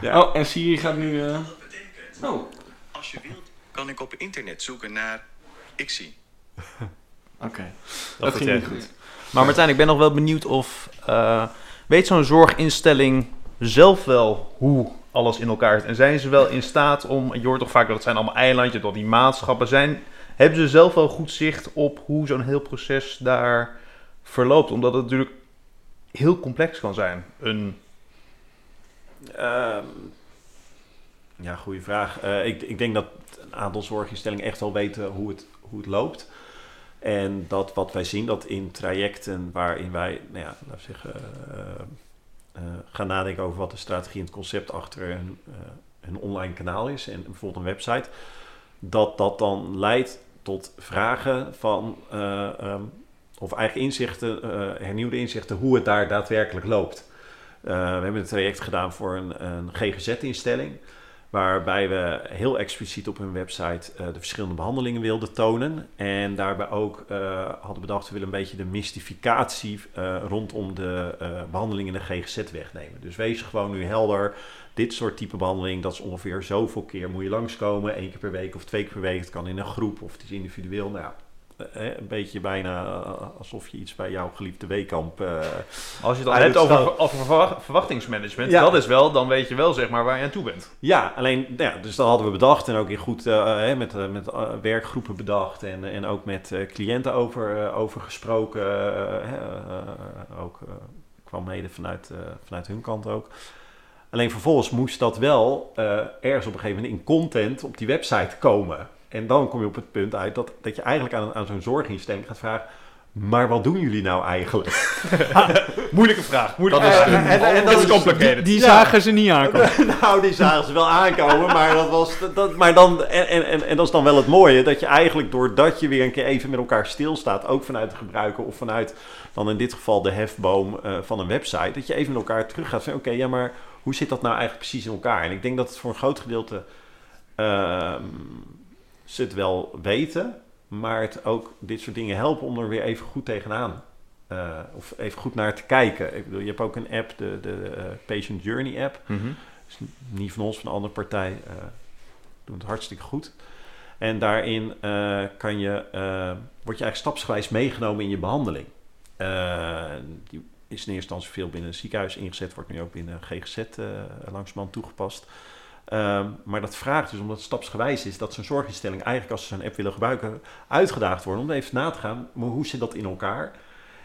ja. Oh, en Siri gaat nu... Uh... Oh. Als je wilt, kan ik op internet zoeken naar Xie. Oké, okay. dat, dat ging niet goed. Maar Martijn, ik ben nog wel benieuwd of... weet zo'n zorginstelling zelf wel hoe alles in elkaar. En zijn ze wel in staat om, je hoort toch vaak dat het zijn allemaal eilandjes, dat die maatschappen zijn. Hebben ze zelf wel goed zicht op hoe zo'n heel proces daar verloopt? Omdat het natuurlijk heel complex kan zijn. Een... Um, ja, goede vraag. Uh, ik, ik denk dat een aantal zorginstellingen echt wel weten hoe het, hoe het loopt. En dat wat wij zien, dat in trajecten waarin wij, nou ja, laten zeggen, uh, gaan nadenken over wat de strategie en het concept achter een, uh, een online kanaal is en bijvoorbeeld een website, dat dat dan leidt tot vragen van, uh, um, of eigen inzichten, hernieuwde inzichten, hoe het daar daadwerkelijk loopt. we hebben een traject gedaan voor een, een GGZ-instelling. Waarbij we heel expliciet op hun website uh, de verschillende behandelingen wilden tonen. En daarbij ook uh, hadden bedacht, we willen een beetje de mystificatie uh, rondom de behandelingen in de GGZ wegnemen. Dus wees gewoon nu helder. Dit soort type behandeling, dat is ongeveer zoveel keer moet je langskomen. één keer per week of twee keer per week. Het kan in een groep of het is individueel. Nou ja, een beetje bijna alsof je iets bij jouw geliefde weekamp. Uh, Als je het al hebt over, over, verwachtingsmanagement, ja. dat is wel, dan weet je wel zeg maar waar je aan toe bent. Ja, alleen, nou ja, dus dat hadden we bedacht en ook in goed uh, met, uh, met werkgroepen bedacht en, en ook met cliënten over, over gesproken. ook kwam mede vanuit, vanuit hun kant ook. Alleen vervolgens moest dat wel ergens op een gegeven moment in content op die website komen. En dan kom je op het punt uit dat, dat je eigenlijk aan, aan zo'n zorginstelling gaat vragen... Maar wat doen jullie nou eigenlijk? moeilijke vraag. Moeilijke dat vraag. Is, en, en, en, dat is complicated. Die, die ja. zagen ze niet aankomen. nou, die zagen ze wel aankomen. maar, dat was, dat, maar dan, en, en, en dat is dan wel het mooie. Dat je eigenlijk doordat je weer een keer even met elkaar stilstaat. Ook vanuit de gebruiker of vanuit dan in dit geval de hefboom uh, van een website. Dat je even met elkaar terug gaat oké, okay, ja maar hoe zit dat nou eigenlijk precies in elkaar? En ik denk dat het voor een groot gedeelte... Uh, ze het wel weten, maar het ook dit soort dingen helpen om er weer even goed tegenaan. Uh, of even goed naar te kijken. Ik bedoel, je hebt ook een app, de, de uh, Patient Journey app. Mm -hmm. is niet van ons, van een andere partij. Uh, doen het hartstikke goed. En daarin kan je, word je eigenlijk stapsgewijs meegenomen in je behandeling. die is in eerste instantie veel binnen een ziekenhuis ingezet, wordt nu ook binnen GGZ langzamerhand toegepast. Ehm, maar dat vraagt dus, omdat het stapsgewijs is, dat zo'n zorginstelling eigenlijk als ze zo'n app willen gebruiken, uitgedaagd worden om even na te gaan, maar hoe zit dat in elkaar?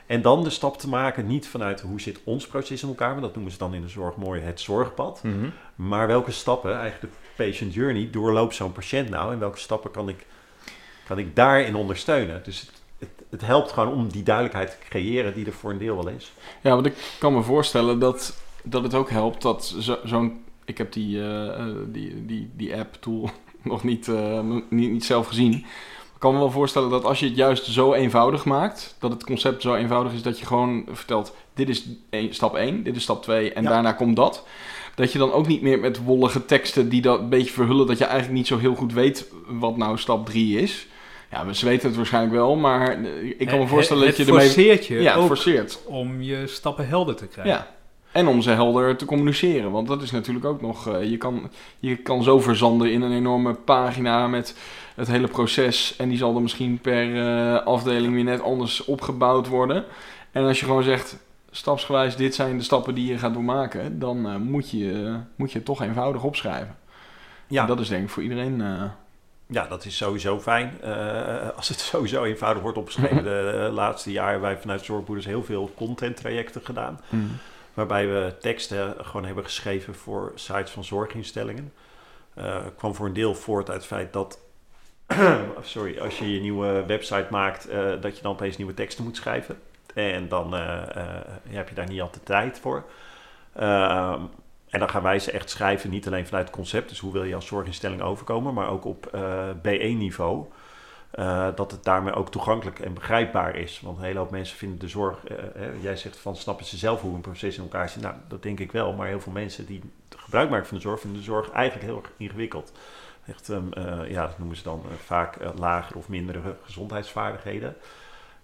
En dan de stap te maken, niet vanuit hoe zit ons proces in elkaar, want dat noemen ze dan in de zorg mooi het zorgpad. Mhm. Maar welke stappen, eigenlijk de patient journey, doorloopt zo'n patiënt nou en welke stappen kan ik, kan ik daarin ondersteunen? Dus het, het, het helpt gewoon om die duidelijkheid te creëren die er voor een deel wel is. Ja, want ik kan me voorstellen dat, dat het ook helpt dat zo- zo'n... ik heb die, eh, eh, die, die, die app-tool nog niet, eh, niet, niet zelf gezien. Ik kan me wel voorstellen dat als je het juist zo eenvoudig maakt... dat het concept zo eenvoudig is dat je gewoon vertelt... dit is stap 1, dit is stap 2 en Ja. daarna komt dat... Dat je dan ook niet meer met wollige teksten die dat een beetje verhullen... dat je eigenlijk niet zo heel goed weet wat nou stap 3 is... Ja, ze weten het waarschijnlijk wel, maar ik kan me Het- voorstellen het dat je ermee... forceert je Ja, ook forceert. om je stappen helder te krijgen. Ja. En om ze helder te communiceren. Want dat is natuurlijk ook nog. eh, je, kan, je kan zo verzanden in een enorme pagina met het hele proces. En die zal dan misschien per eh, afdeling weer net anders opgebouwd worden. En als je gewoon zegt. Stapsgewijs, dit zijn de stappen die je gaat doormaken. Dan eh, moet, je, moet je het toch eenvoudig opschrijven. Ja, En dat is denk ik voor iedereen. Ja, dat is sowieso fijn. Als het sowieso eenvoudig wordt opgeschreven. De laatste jaren hebben wij vanuit Zorgboeders heel veel content trajecten gedaan. Waarbij we teksten gewoon hebben geschreven voor sites van zorginstellingen. Eh kwam voor een deel voort uit het feit dat... sorry, als je je nieuwe website maakt, eh, dat je dan opeens nieuwe teksten moet schrijven. En dan eh, heb je daar niet altijd tijd voor. Ehm, en dan gaan wij ze echt schrijven, niet alleen vanuit het concept, dus hoe wil je als zorginstelling overkomen, maar ook op eh B1-niveau. Eh, dat het daarmee ook toegankelijk en begrijpbaar is. Want een hele hoop mensen vinden de zorg, eh, eh, jij zegt van snappen ze zelf hoe een proces in elkaar zit. Nou, dat denk ik wel, maar heel veel mensen die gebruik maken van de zorg, vinden de zorg eigenlijk heel erg ingewikkeld. Echt, ehm, eh, ja, dat noemen ze dan vaak lagere of mindere gezondheidsvaardigheden.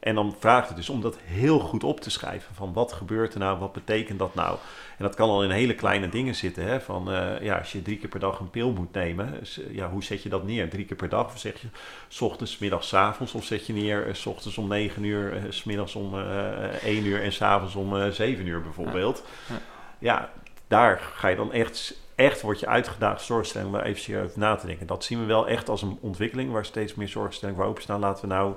En dan vraagt het dus om dat heel goed op te schrijven. Van wat gebeurt er nou, wat betekent dat nou? En dat kan al in hele kleine dingen zitten. Hè? Van eh, ja, als je drie keer per dag een pil moet nemen, dus, ja, hoe zet je dat neer? Drie keer per dag? Of zeg je s ochtends, middags, s avonds? Of zet je neer eh, s ochtends om negen uur, eh, s middags om één uur en s avonds om zeven uur bijvoorbeeld? Ja. Ja. daar ga je dan echt, echt word je uitgedaagd zorgstelling daar even serieus over na te denken. Dat zien we wel echt als een ontwikkeling waar steeds meer zorgstellingen voor openstaan. Laten we nou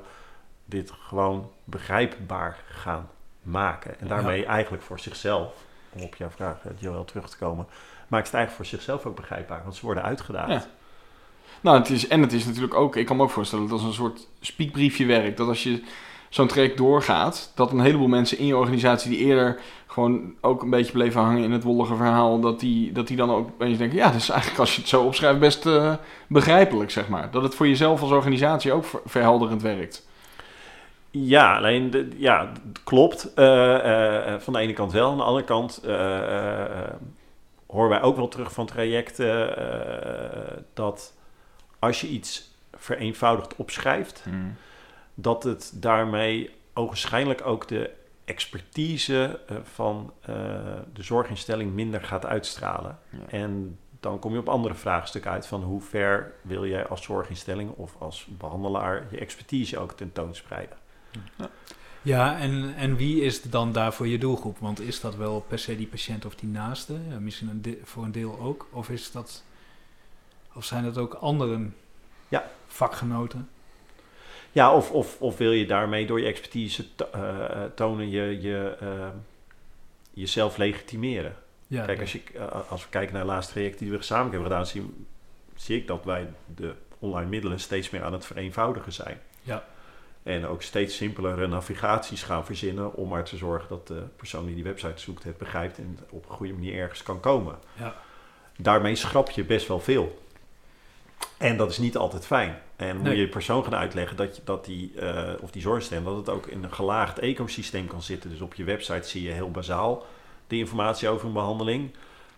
dit gewoon begrijpbaar gaan maken. En daarmee eigenlijk voor zichzelf, om op jouw vraag, eh, Joël, terug te komen, maakt het eigenlijk voor zichzelf ook begrijpbaar. Want ze worden uitgedaagd. Ja. Nou, het is, en het is natuurlijk ook, ik kan me ook voorstellen dat als een soort spiekbriefje werkt. Dat als je zo'n traject doorgaat, dat een heleboel mensen in je organisatie die eerder gewoon ook een beetje bleven hangen in het wollige verhaal, dat die, dat die dan ook opeens denken, ja, dat is eigenlijk als je het zo opschrijft best eh, begrijpelijk, zeg maar. Dat het voor jezelf als organisatie ook ver- verhelderend werkt. Ja, alleen de, ja, klopt. Eh, eh, eh, van de ene kant wel. Aan de andere kant horen wij ook wel terug van trajecten dat als je iets vereenvoudigd opschrijft, dat het daarmee ogenschijnlijk ook de expertise van de zorginstelling minder gaat uitstralen. Ja. En dan kom je op andere vraagstukken uit van hoe ver wil jij als zorginstelling of als behandelaar je expertise ook tentoonspreiden. Ja, en, en wie is dan daarvoor je doelgroep? Want is dat wel per se die patiënt of die naaste? Ja, misschien een de- voor een deel ook. Of, is dat, of zijn dat ook anderen? Ja. Vakgenoten? Ja, of, of, of wil je daarmee door je expertise to- eh, eh, tonen je, je eh, jezelf legitimeren? Ja, Kijk, als, je, als we kijken naar de laatste trajecten die we gezamenlijk hebben gedaan, zie, zie ik dat wij de online middelen steeds meer aan het vereenvoudigen zijn. Ja. En ook steeds simpelere navigaties gaan verzinnen om maar te zorgen dat de persoon die die website zoekt het begrijpt en op een goede manier ergens kan komen. Ja. Daarmee schrap je best wel veel. En dat is niet altijd fijn. En moet Nee. je je persoon gaan uitleggen dat, je, dat die, eh, of die zorgstem, dat het ook in een gelaagd ecosysteem kan zitten. Dus op je website zie je heel bazaal de informatie over een behandeling.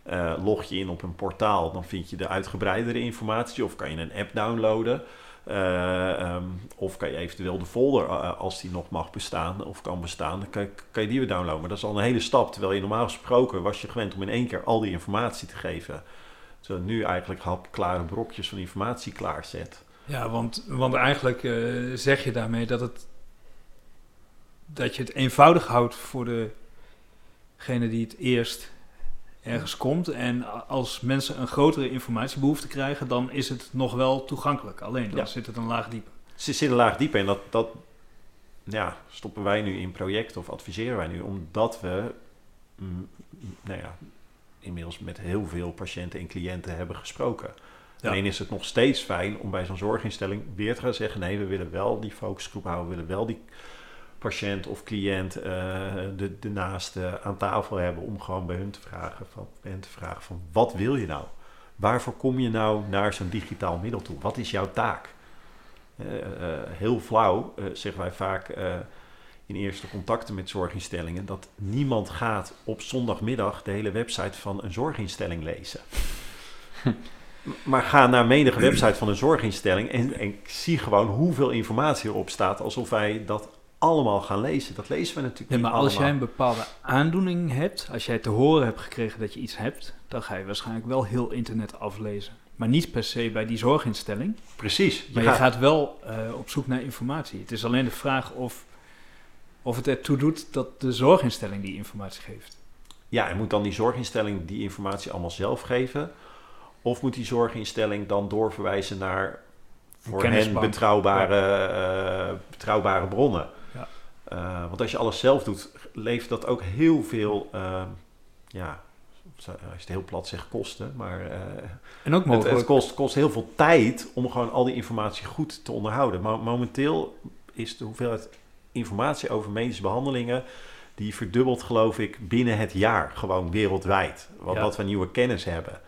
Eh, log je in op een portaal, dan vind je de uitgebreidere informatie. Of kan je een app downloaden. Eh, ehm, of kan je eventueel de folder, eh, als die nog mag bestaan of kan bestaan, dan kan, kan je die weer downloaden. Maar dat is al een hele stap. Terwijl je normaal gesproken was je gewend om in één keer al die informatie te geven. Terwijl nu eigenlijk hapklare brokjes van informatie klaarzet. Ja, want, want eigenlijk eh, zeg je daarmee dat, het, dat je het eenvoudig houdt voor degene die het eerst ergens komt en als mensen een grotere informatiebehoefte krijgen, dan is het nog wel toegankelijk. Alleen dan Ja. zit het een laag dieper. Ze zit een laag dieper en dat, dat ja, stoppen wij nu in projecten of adviseren wij nu, omdat we mm, nou ja, inmiddels met heel veel patiënten en cliënten hebben gesproken. Ja. Alleen is het nog steeds fijn om bij zo'n zorginstelling weer te gaan zeggen: nee, we willen wel die focusgroep houden, we willen wel die patiënt of cliënt, eh, de, de naaste aan tafel hebben om gewoon bij hun te vragen van, hen te vragen van wat wil je nou? Waarvoor kom je nou naar zo'n digitaal middel toe? Wat is jouw taak? Eh, eh, heel flauw zeggen wij vaak in eerste contacten met zorginstellingen dat niemand gaat op zondagmiddag de hele website van een zorginstelling lezen. Maar ga naar menige website van een zorginstelling en, en zie gewoon hoeveel informatie erop staat, alsof wij dat allemaal gaan lezen. Dat lezen we natuurlijk Nee, niet maar als jij een bepaalde aandoening hebt, als jij te horen hebt gekregen dat je iets hebt, dan ga je waarschijnlijk wel heel internet aflezen. Maar niet per se bij die zorginstelling. Precies. Je Maar je gaat- wel eh, op zoek naar informatie. Het is alleen de vraag of, of het ertoe doet dat de zorginstelling die informatie geeft. Ja, en moet dan die zorginstelling die informatie allemaal zelf geven? Of moet die zorginstelling dan doorverwijzen naar voor hen betrouwbare, eh, betrouwbare bronnen? Eh, want als je alles zelf doet, levert dat ook heel veel, eh, ja, als je het heel plat zegt, kosten. Maar eh, En ook het, mogelijk. het kost, kost heel veel tijd om gewoon al die informatie goed te onderhouden. Maar momenteel is de hoeveelheid informatie over medische behandelingen... die verdubbelt, geloof ik, binnen het jaar. Gewoon wereldwijd. Wat, Ja. wat we nieuwe kennis hebben.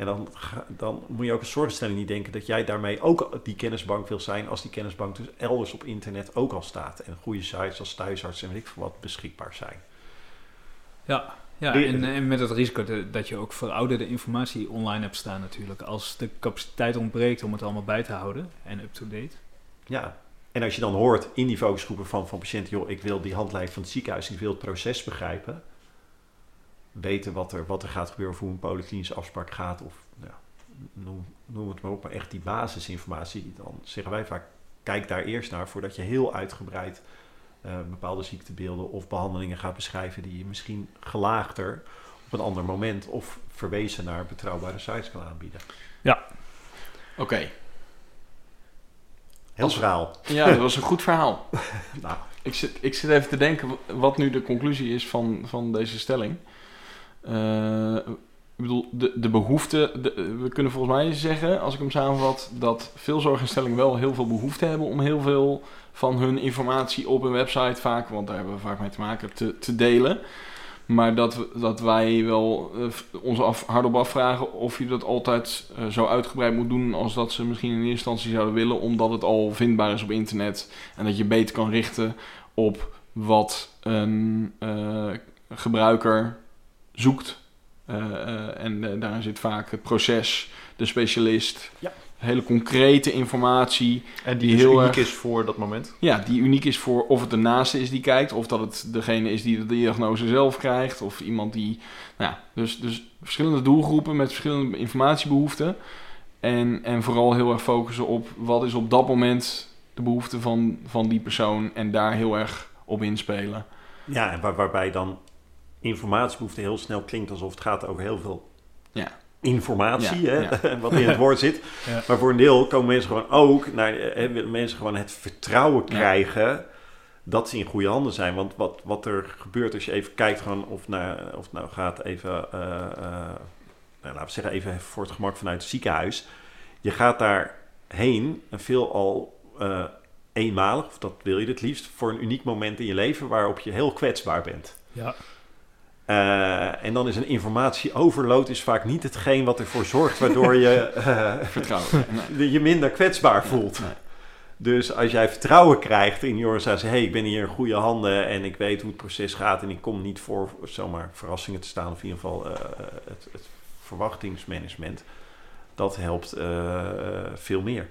En dan, dan moet je ook als zorginstelling niet denken... dat jij daarmee ook die kennisbank wil zijn... als die kennisbank dus elders op internet ook al staat. En goede sites als thuisarts en weet ik veel wat beschikbaar zijn. Ja, ja en, en met het risico dat je ook verouderde informatie online hebt staan natuurlijk. Als de capaciteit ontbreekt om het allemaal bij te houden en up-to-date. Ja, en als je dan hoort in die focusgroepen van, van patiënten, joh, ik wil die handleiding van het ziekenhuis, ik wil het proces begrijpen, weten wat er, wat er gaat gebeuren, of hoe een polyklinische afspraak gaat, of nou, noem, noem het maar op, maar echt die basisinformatie, dan zeggen wij vaak, kijk daar eerst naar voordat je heel uitgebreid eh, bepaalde ziektebeelden of behandelingen gaat beschrijven die je misschien gelaagder op een ander moment of verwezen naar betrouwbare sites kan aanbieden. Oké. Heel verhaal. Ja, dat was een goed verhaal. Nou, Ik zit, ik zit even te denken wat nu de conclusie is van, van deze stelling. Eh, ik bedoel, de, de behoefte... de- we kunnen volgens mij zeggen, als ik hem samenvat... dat veel zorginstellingen wel heel veel behoefte hebben... om heel veel van hun informatie op een website vaak... want daar hebben we vaak mee te maken, te, te delen. Maar dat, dat wij wel eh, ons af, hardop afvragen... of je dat altijd eh, zo uitgebreid moet doen... als dat ze misschien in eerste instantie zouden willen... omdat het al vindbaar is op internet... en dat je beter kan richten op wat een gebruiker zoekt. Eh, eh, en eh, daarin zit vaak het proces, de specialist, Ja. hele concrete informatie. En Die die, dus heel uniek erg- is voor dat moment. Ja, die uniek is voor of het de naaste is die kijkt, of dat het degene is die de diagnose zelf krijgt, of iemand die. Nou ja, dus, dus verschillende doelgroepen met verschillende informatiebehoeften. En, en vooral heel erg focussen op wat is op dat moment de behoefte van, van die persoon en daar heel erg op inspelen. Ja, en waar, waarbij dan informatiebehoefte heel snel klinkt alsof het gaat over heel veel Ja. informatie, Ja, hè, wat in het woord zit. Ja. Maar voor een deel komen mensen gewoon ook naar, willen mensen gewoon het vertrouwen Ja. krijgen dat ze in goede handen zijn. Want wat, wat er gebeurt als je even kijkt gewoon of, naar, of het nou gaat even, eh, eh, nou, laten we zeggen even voor het gemak vanuit het ziekenhuis. Je gaat daarheen en veelal eh eenmalig, of dat wil je het liefst, voor een uniek moment in je leven waarop je heel kwetsbaar bent. Ja, Eh, en dan is een informatieoverload is vaak niet hetgeen wat ervoor zorgt waardoor je eh, Vertrouwen. Nee. je minder kwetsbaar voelt. Nee. Dus als jij vertrouwen krijgt in je organisatie, hey, ik ben hier in goede handen en ik weet hoe het proces gaat en ik kom niet voor zomaar verrassingen te staan, of in ieder geval eh, het, het verwachtingsmanagement, dat helpt veel meer.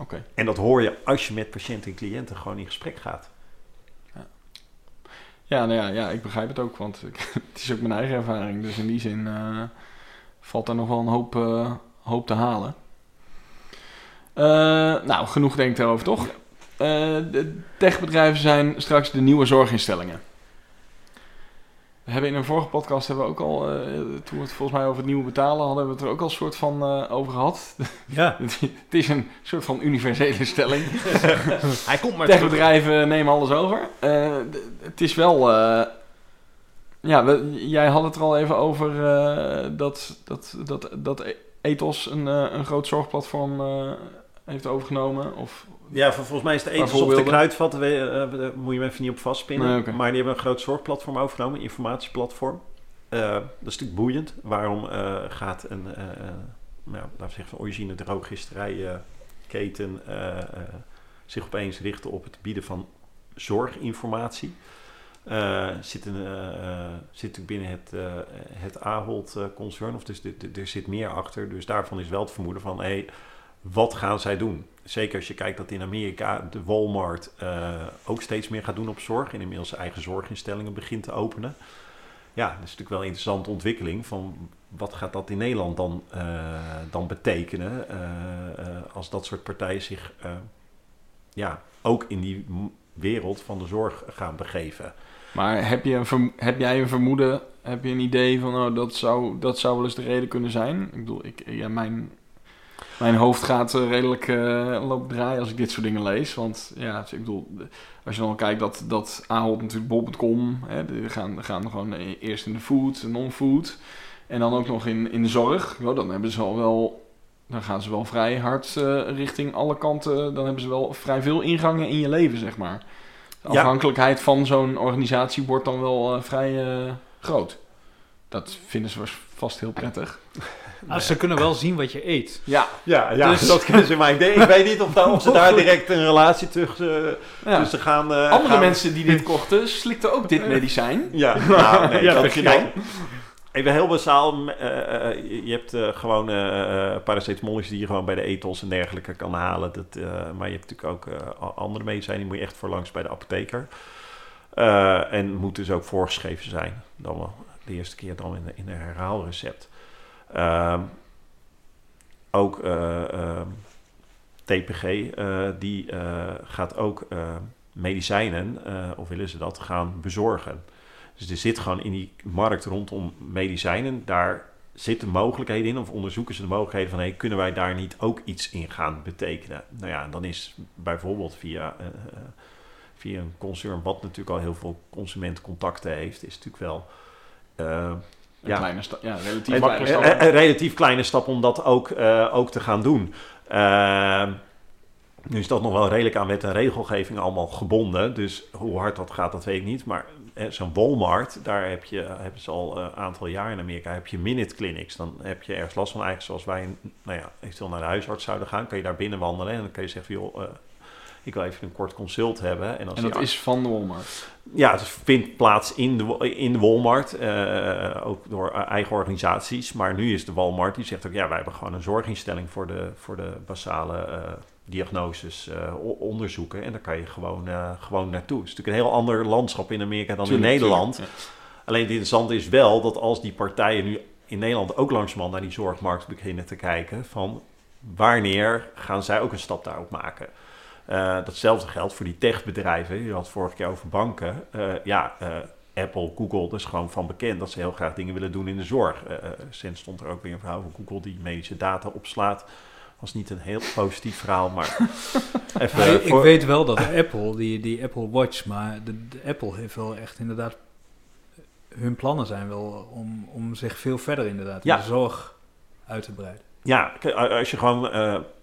Oké. En dat hoor je als je met patiënten en cliënten gewoon in gesprek gaat. Ja, nou ja, ja, ik begrijp het ook, want ik, het is ook mijn eigen ervaring. Dus in die zin eh, valt er nog wel een hoop, eh, hoop te halen. Eh, nou, genoeg denk ik daarover, toch? De techbedrijven zijn straks de nieuwe zorginstellingen. We hebben in een vorige podcast hebben we ook al, eh, toen we het volgens mij over het nieuwe betalen hadden, we het er ook al een soort van eh, over gehad. Ja, het is een soort van universele stelling. Hij komt maar. Techbedrijven nemen alles over. Eh, het is wel. ja, we- jij had het er al even over dat, dat, dat, dat Ethos een, eh, een groot zorgplatform heeft overgenomen. Of, Ja, volgens mij is de etens of de kruidvat, we- moet je me even niet op vastpinnen. Nee. Maar die hebben een groot zorgplatform overgenomen, een informatieplatform. Eh, dat is natuurlijk boeiend. Waarom eh, gaat een, eh, nou, laten we zeggen, origine drooggisterijketen zich opeens richten op het bieden van zorginformatie? Zit, een, zit natuurlijk binnen het, eh, het Ahold-concern, of dus er zit meer achter. Dus daarvan is wel het vermoeden van, hé, wat gaan zij doen? Zeker als je kijkt dat in Amerika de Walmart eh, ook steeds meer gaat doen op zorg. En inmiddels eigen zorginstellingen begint te openen. Ja, dat is natuurlijk wel een interessante ontwikkeling. Van wat gaat dat in Nederland dan, eh, dan betekenen eh, als dat soort partijen zich ja, ook in die wereld van de zorg gaan begeven. maar heb, je een heb jij een vermoeden, heb je een idee van oh, dat, zou, dat zou wel eens de reden kunnen zijn? Ik bedoel, ik, ja, mijn, mijn hoofd gaat eh, redelijk eh lopen draaien als ik dit soort dingen lees. Want ja, ik bedoel, als je dan kijkt dat, dat Ahold natuurlijk bol.com, hè, die gaan, gaan gewoon e- eerst in de food, non-food. En dan ook nog in, in de zorg. Ja, dan hebben ze al wel, dan gaan ze wel vrij hard eh, richting alle kanten. Dan hebben ze wel vrij veel ingangen in je leven, zeg maar. De Ja. afhankelijkheid van zo'n organisatie wordt dan wel eh, vrij eh, groot. Dat vinden ze was- vast heel prettig. Ah, ze kunnen wel zien wat je eet. Ja, Ja, ja Dus- dat kunnen ze maar. Ik, denk- ik weet niet of, daar, of ze daar direct een relatie tussen, eh, ja. tussen gaan. eh, Andere gaan- mensen die dit kochten, slikten ook dit medicijn. Ja, nou, nee, Ja, dat begin kijk, Even heel basaal, eh, eh, je- je hebt eh, gewoon paracetamolletjes die je gewoon bij de ethos en dergelijke kan halen. Dat, eh, maar je hebt natuurlijk ook eh, andere medicijnen, die moet je echt voor langs bij de apotheker. Eh, en moet dus ook voorgeschreven zijn. Dan wel de eerste keer dan in, de- in een herhaalrecept. Ehm, ook eh, ehm, TPG, eh, die eh, gaat ook eh, medicijnen, of willen ze dat, gaan bezorgen. Dus er zit gewoon in die markt rondom medicijnen, daar zitten mogelijkheden in, of onderzoeken ze de mogelijkheden van, hey, kunnen wij daar niet ook iets in gaan betekenen? Nou ja, dan is bijvoorbeeld via, via een concern, wat natuurlijk al heel veel consumentencontacten heeft, is natuurlijk wel... eh, Een Ja. kleine sta- ja, relatief kleine stap. een- een relatief kleine stap om dat ook, eh, ook te gaan doen. Ehm, nu is dat nog wel redelijk aan wet en regelgeving allemaal gebonden. Dus hoe hard dat gaat, dat weet ik niet. Maar eh, zo'n Walmart, daar heb je, hebben ze al een aantal jaar in Amerika, heb je minute clinics. Dan heb je ergens last van, eigenlijk zoals wij nou ja, eventueel naar de huisarts zouden gaan. Kan je daar binnen wandelen en dan kan je zeggen, joh, eh, ik wil even een kort consult hebben. En, als En dat is van de Walmart. ja, het vindt plaats in de, in de Walmart, eh, ook door eh, eigen organisaties. Maar nu is de Walmart, die zegt ook, ja, wij hebben gewoon een zorginstelling voor de, voor de basale eh, diagnoses, eh, onderzoeken. En daar kan je gewoon, gewoon naartoe. Het is natuurlijk een heel ander landschap in Amerika dan Tuurlijk, in Nederland. tuurlijk, Alleen het interessante is wel dat als die partijen nu in Nederland ook langzamerhand naar die zorgmarkt beginnen te kijken, van wanneer gaan zij ook een stap daarop maken? Eh, datzelfde geldt voor die techbedrijven. Je had het vorige keer over banken. Eh, ja, eh, Apple, Google, dat is gewoon van bekend dat ze heel graag dingen willen doen in de zorg. Sinds stond er ook weer een verhaal van Google die medische data opslaat. Was niet een heel positief verhaal, maar even ik voor- weet wel dat Apple, die, die Apple Watch, maar de, de Apple heeft wel echt inderdaad... Hun plannen zijn wel om, om zich veel verder inderdaad Ja. in de zorg uit te breiden. Ja, als je gewoon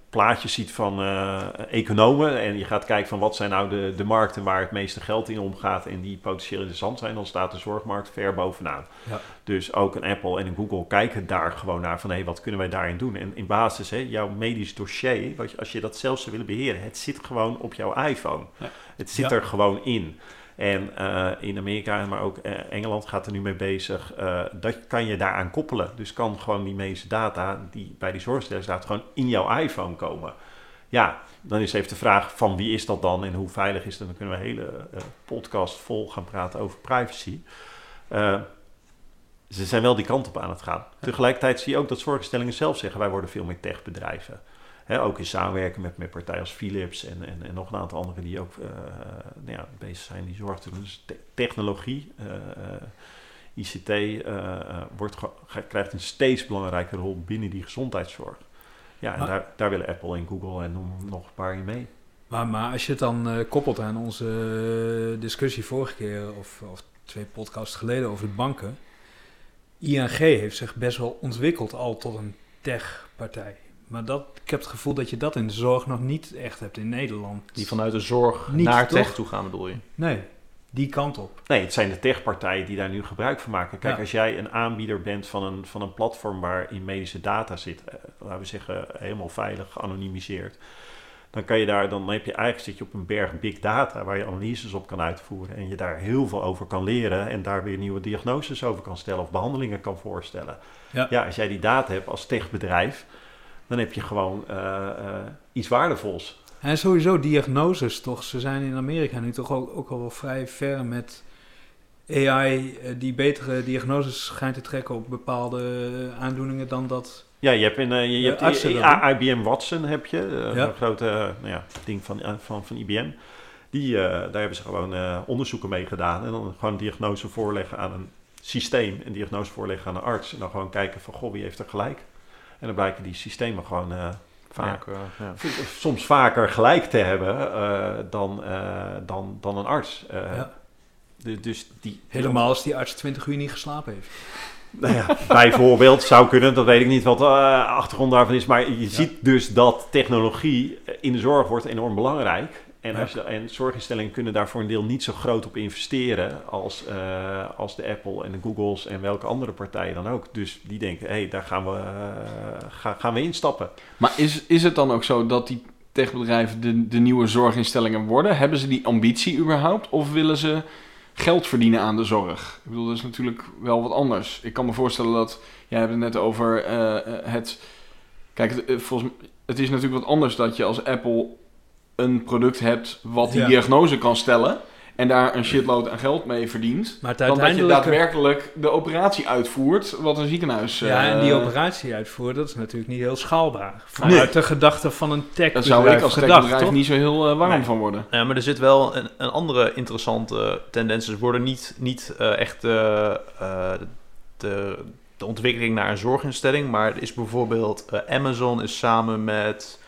plaatjes ziet van eh, economen en je gaat kijken van wat zijn nou de, de markten waar het meeste geld in omgaat en die potentieel interessant zijn, dan staat de zorgmarkt ver bovenaan. Ja. Dus ook een Apple en een Google kijken daar gewoon naar van hé, wat kunnen wij daarin doen? En in basis, hè, jouw medisch dossier, als je dat zelf zou willen beheren, het zit gewoon op jouw iPhone. Ja. Het zit Ja. er gewoon in. En eh, in Amerika, maar ook eh, Engeland gaat er nu mee bezig. eh, dat kan je daaraan koppelen. Dus kan gewoon die medische data die bij die zorgstellers staat, gewoon in jouw iPhone komen. Ja, dan is even de vraag van wie is dat dan en hoe veilig is dat? Dan kunnen we een hele podcast vol gaan praten over privacy. Ze zijn wel die kant op aan het gaan. Tegelijkertijd zie je ook dat zorginstellingen zelf zeggen... wij worden veel meer techbedrijven. Hè, ook in samenwerking met, met partijen als Philips en, en, en nog een aantal anderen... die ook eh, nou ja, bezig zijn die zorg te doen. Dus te- technologie, eh, eh, ICT wordt krijgt een steeds belangrijkere rol binnen die gezondheidszorg. Ja, en Maar- daar, daar willen Apple en Google en noem nog een paar in mee. Maar, maar als je het dan koppelt aan onze discussie vorige keer, of, of twee podcasts geleden over de banken. ING heeft zich best wel ontwikkeld al tot een tech-partij. Maar dat, ik heb het gevoel dat je dat in de zorg nog niet echt hebt in Nederland. Die vanuit de zorg Niet, naar toch? tech toe gaan, bedoel je? Nee, die kant op. Nee, het zijn de techpartijen die daar nu gebruik van maken. Kijk, Ja. als jij een aanbieder bent van een, van een platform waarin medische data zit, eh, laten we zeggen helemaal veilig, geanonimiseerd, dan kan je daar, dan heb je eigenlijk zit je op een berg big data waar je analyses op kan uitvoeren en je daar heel veel over kan leren en daar weer nieuwe diagnoses over kan stellen of behandelingen kan voorstellen. Ja. Ja, als jij die data hebt als techbedrijf, dan heb je gewoon eh, eh, iets waardevols. En sowieso diagnoses toch. Ze zijn in Amerika nu toch ook, ook al wel vrij ver met AI eh, die betere diagnoses schijnt te trekken op bepaalde aandoeningen dan dat. Ja, je hebt, eh, je, hebt IBM Watson heb je, Ja. een grote nou ja, ding van, van, van IBM. Die, daar hebben ze gewoon onderzoeken mee gedaan en dan gewoon diagnose voorleggen aan een systeem, een diagnose voorleggen aan een arts en dan gewoon kijken van, goh, wie heeft er gelijk? En dan blijken die systemen gewoon eh, vaak, eh, ja. v- soms vaker gelijk te hebben eh, dan, eh, dan, dan een arts. Eh, Ja. de- dus die, Helemaal als die arts 20 uur niet geslapen heeft. nou ja, bijvoorbeeld zou kunnen, dat weet ik niet wat de eh, achtergrond daarvan is. Maar je ziet dus dat technologie eh, in de zorg wordt enorm belangrijk. En, als je, en zorginstellingen kunnen daar voor een deel niet zo groot op investeren als, eh, als de Apple en de Googles en welke andere partijen dan ook. Dus die denken, hé, hey, daar gaan we, ga- gaan we instappen. Maar is, is het dan ook zo dat die techbedrijven de, de nieuwe zorginstellingen worden? Hebben ze die ambitie überhaupt? Of willen ze geld verdienen aan de zorg? Ik bedoel, dat is natuurlijk wel wat anders. Ik kan me voorstellen dat... Jij hebt het net over eh, het... Kijk, het, volgens, het is natuurlijk wat anders dat je als Apple een product hebt... wat die Ja. diagnose kan stellen... en daar een shitload aan geld mee verdient... Maar dan dat je daadwerkelijk de operatie uitvoert... wat een ziekenhuis... Ja, en die eh, operatie uitvoeren, dat is natuurlijk niet heel schaalbaar. Vanuit de gedachte van een tech Daar zou ik als gedacht, techbedrijf toch? niet zo heel eh, warm Nee. van worden. Ja, maar er zit wel een, een andere interessante tendens. Ze worden niet, niet eh, echt eh, eh, de, de ontwikkeling naar een zorginstelling. Maar er is bijvoorbeeld Amazon is samen met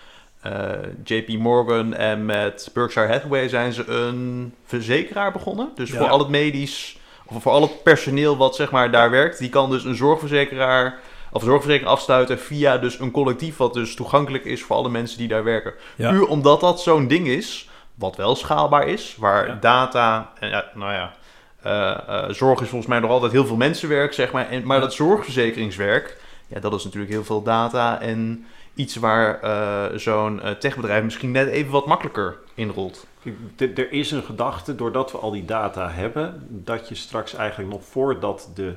eh, JP Morgan en met Berkshire Hathaway zijn ze een verzekeraar begonnen. Dus Ja. voor al het medisch, of voor al het personeel wat zeg maar daar werkt, die kan dus een zorgverzekeraar of een zorgverzekering afsluiten via dus een collectief wat dus toegankelijk is voor alle mensen die daar werken. Ja. Puur omdat dat zo'n ding is, wat wel schaalbaar is, waar Ja. data, en nou ja, eh, eh, zorg is volgens mij nog altijd heel veel mensenwerk, zeg maar. En, maar dat zorgverzekeringswerk, ja, dat is natuurlijk heel veel data en iets waar eh, zo'n eh, techbedrijf misschien net even wat makkelijker inrolt. Kijk, d- Er is een gedachte, doordat we al die data hebben, dat je straks eigenlijk nog voordat de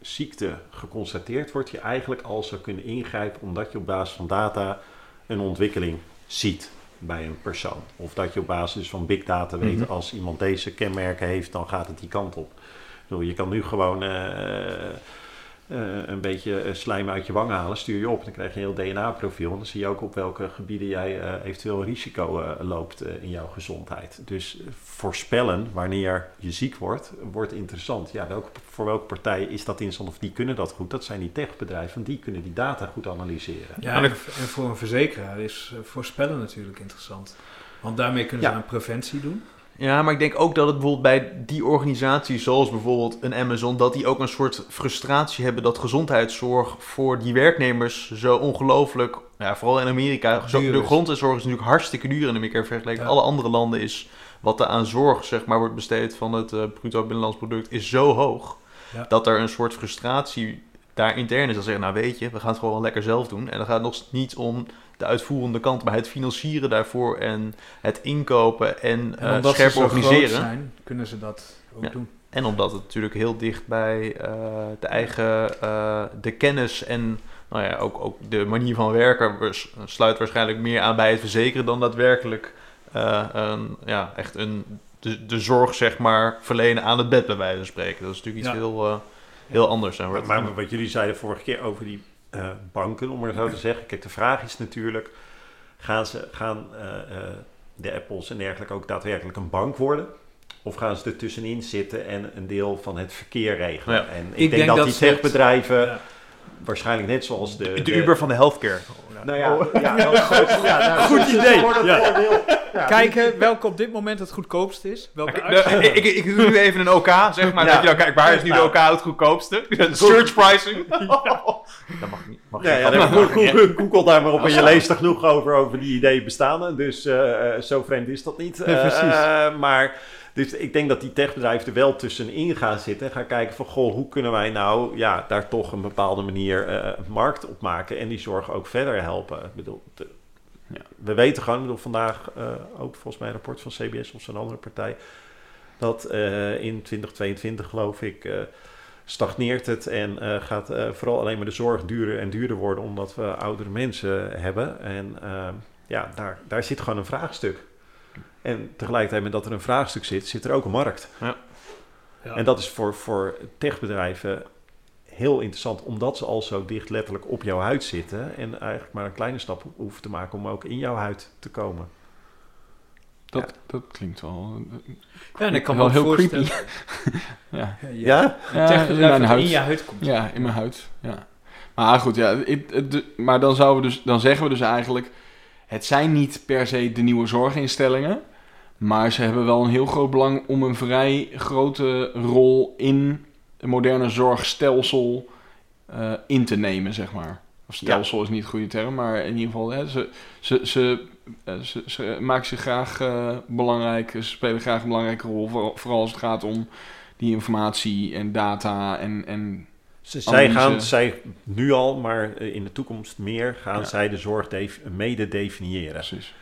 ziekte geconstateerd wordt, je eigenlijk al zou kunnen ingrijpen, omdat je op basis van data een ontwikkeling ziet bij een persoon. Of dat je op basis van big data weet, Mhm. als iemand deze kenmerken heeft, dan gaat het die kant op. Ik bedoel, Je kan nu gewoon eh, een beetje eh, slijm uit je wang halen, stuur je op en dan krijg je een heel DNA-profiel. En dan zie je ook op welke gebieden jij eh, eventueel risico eh, loopt eh, in jouw gezondheid. Dus eh, voorspellen wanneer je ziek wordt, wordt interessant. Ja, welke, voor welke partij is dat interessant of die kunnen dat goed? Dat zijn die techbedrijven, die kunnen die data goed analyseren. Ja, en, en voor een verzekeraar is eh, voorspellen natuurlijk interessant. Want daarmee kunnen ze Ja. aan preventie doen. Ja, maar ik denk ook dat het bijvoorbeeld bij die organisaties, zoals bijvoorbeeld een Amazon, dat die ook een soort frustratie hebben dat gezondheidszorg voor die werknemers zo ongelooflijk, ja, vooral in Amerika, zo, de gezondheidszorg is natuurlijk hartstikke duur in Amerika vergeleken met Ja. alle andere landen is wat er aan zorg zeg maar wordt besteed van het eh, bruto binnenlands product is zo hoog Ja. dat er een soort frustratie daar intern is. Dat zeggen, nou weet je, we gaan het gewoon lekker zelf doen. En dan gaat het nog niet om de uitvoerende kant, maar het financieren daarvoor en het inkopen en, En eh, omdat scherp ze zo groot organiseren. zijn, kunnen ze dat ook Ja. doen. En omdat het natuurlijk heel dicht bij eh, de eigen eh, de kennis en nou ja, ook, ook de manier van werken sluit waarschijnlijk meer aan bij het verzekeren dan daadwerkelijk eh, een, ja, echt een, de, de zorg zeg maar verlenen aan het bed bij wijze van spreken. Dat is natuurlijk iets Ja. heel, eh, heel anders. hè, Maar, wordt- maar wat jullie zeiden vorige keer over die eh, banken, om maar zo te zeggen. Kijk, de vraag is natuurlijk, gaan, ze, gaan eh, eh, de Apples en dergelijke ook daadwerkelijk een bank worden? Of gaan ze er tussenin zitten en een deel van het verkeer regelen? Ja. En ik, Ik denk, denk dat, dat die techbedrijven Ja. waarschijnlijk net zoals de... De, Uber van de healthcare. Nou ja, ja, dat is goed, ja, nou, Goed dat is idee, het ja. Ja, Kijken welke op dit moment het goedkoopst is. Welke ik, ik, doe nu even een OK, zeg maar. Ja. Dat je dan kijkt, waar is nu de. OK het goedkoopste? Search pricing. Dat mag niet. Mag Ja, ja, Google, Google daar maar op en je leest er genoeg over, over die ideeën bestaan. Dus eh, eh, zo vreemd is dat niet. Ja, Eh, precies. eh, maar dus ik denk dat die techbedrijven er wel tussenin gaan zitten. En gaan kijken van, goh, hoe kunnen wij nou ja, daar toch een bepaalde manier eh, markt op maken. En die zorg ook verder helpen. Ik bedoel, Ja. we weten gewoon, ik bedoel, vandaag eh, ook volgens mij een rapport van CBS of zo'n andere partij. Dat eh, in 2022 geloof ik... eh, stagneert het en gaat vooral alleen maar de zorg duurder en duurder worden omdat we oudere mensen hebben. En ja, daar, daar zit gewoon een vraagstuk. En tegelijkertijd met dat er een vraagstuk zit, zit er ook een markt. Ja. En dat is voor, voor techbedrijven heel interessant, omdat ze al zo dicht letterlijk op jouw huid zitten en eigenlijk maar een kleine stap hoeven te maken om ook in jouw huid te komen. Dat, dat klinkt wel... Ja, en ik kan wel heel voorstellen... Ja, Ja, Ja? in mijn huid. in je huid komt. Ja, in mijn huid. Ja. Maar goed, ja, het- de- maar dan, zouden we dus, dan zeggen we dus eigenlijk... Het zijn niet per se de nieuwe zorginstellingen... maar ze hebben wel een heel groot belang om een vrij grote rol in een moderne zorgstelsel eh, in te nemen, zeg maar. Of stelsel is niet de goede term, maar in ieder geval, hè, ze, ze, ze, eh, ze, ze maken zich graag eh, belangrijk, ze spelen graag een belangrijke rol, voor- vooral als het gaat om die informatie en data en, en Ze- Zij gaan, zij nu al, maar in de toekomst meer, gaan Ja. zij de zorg mede definiëren. precies.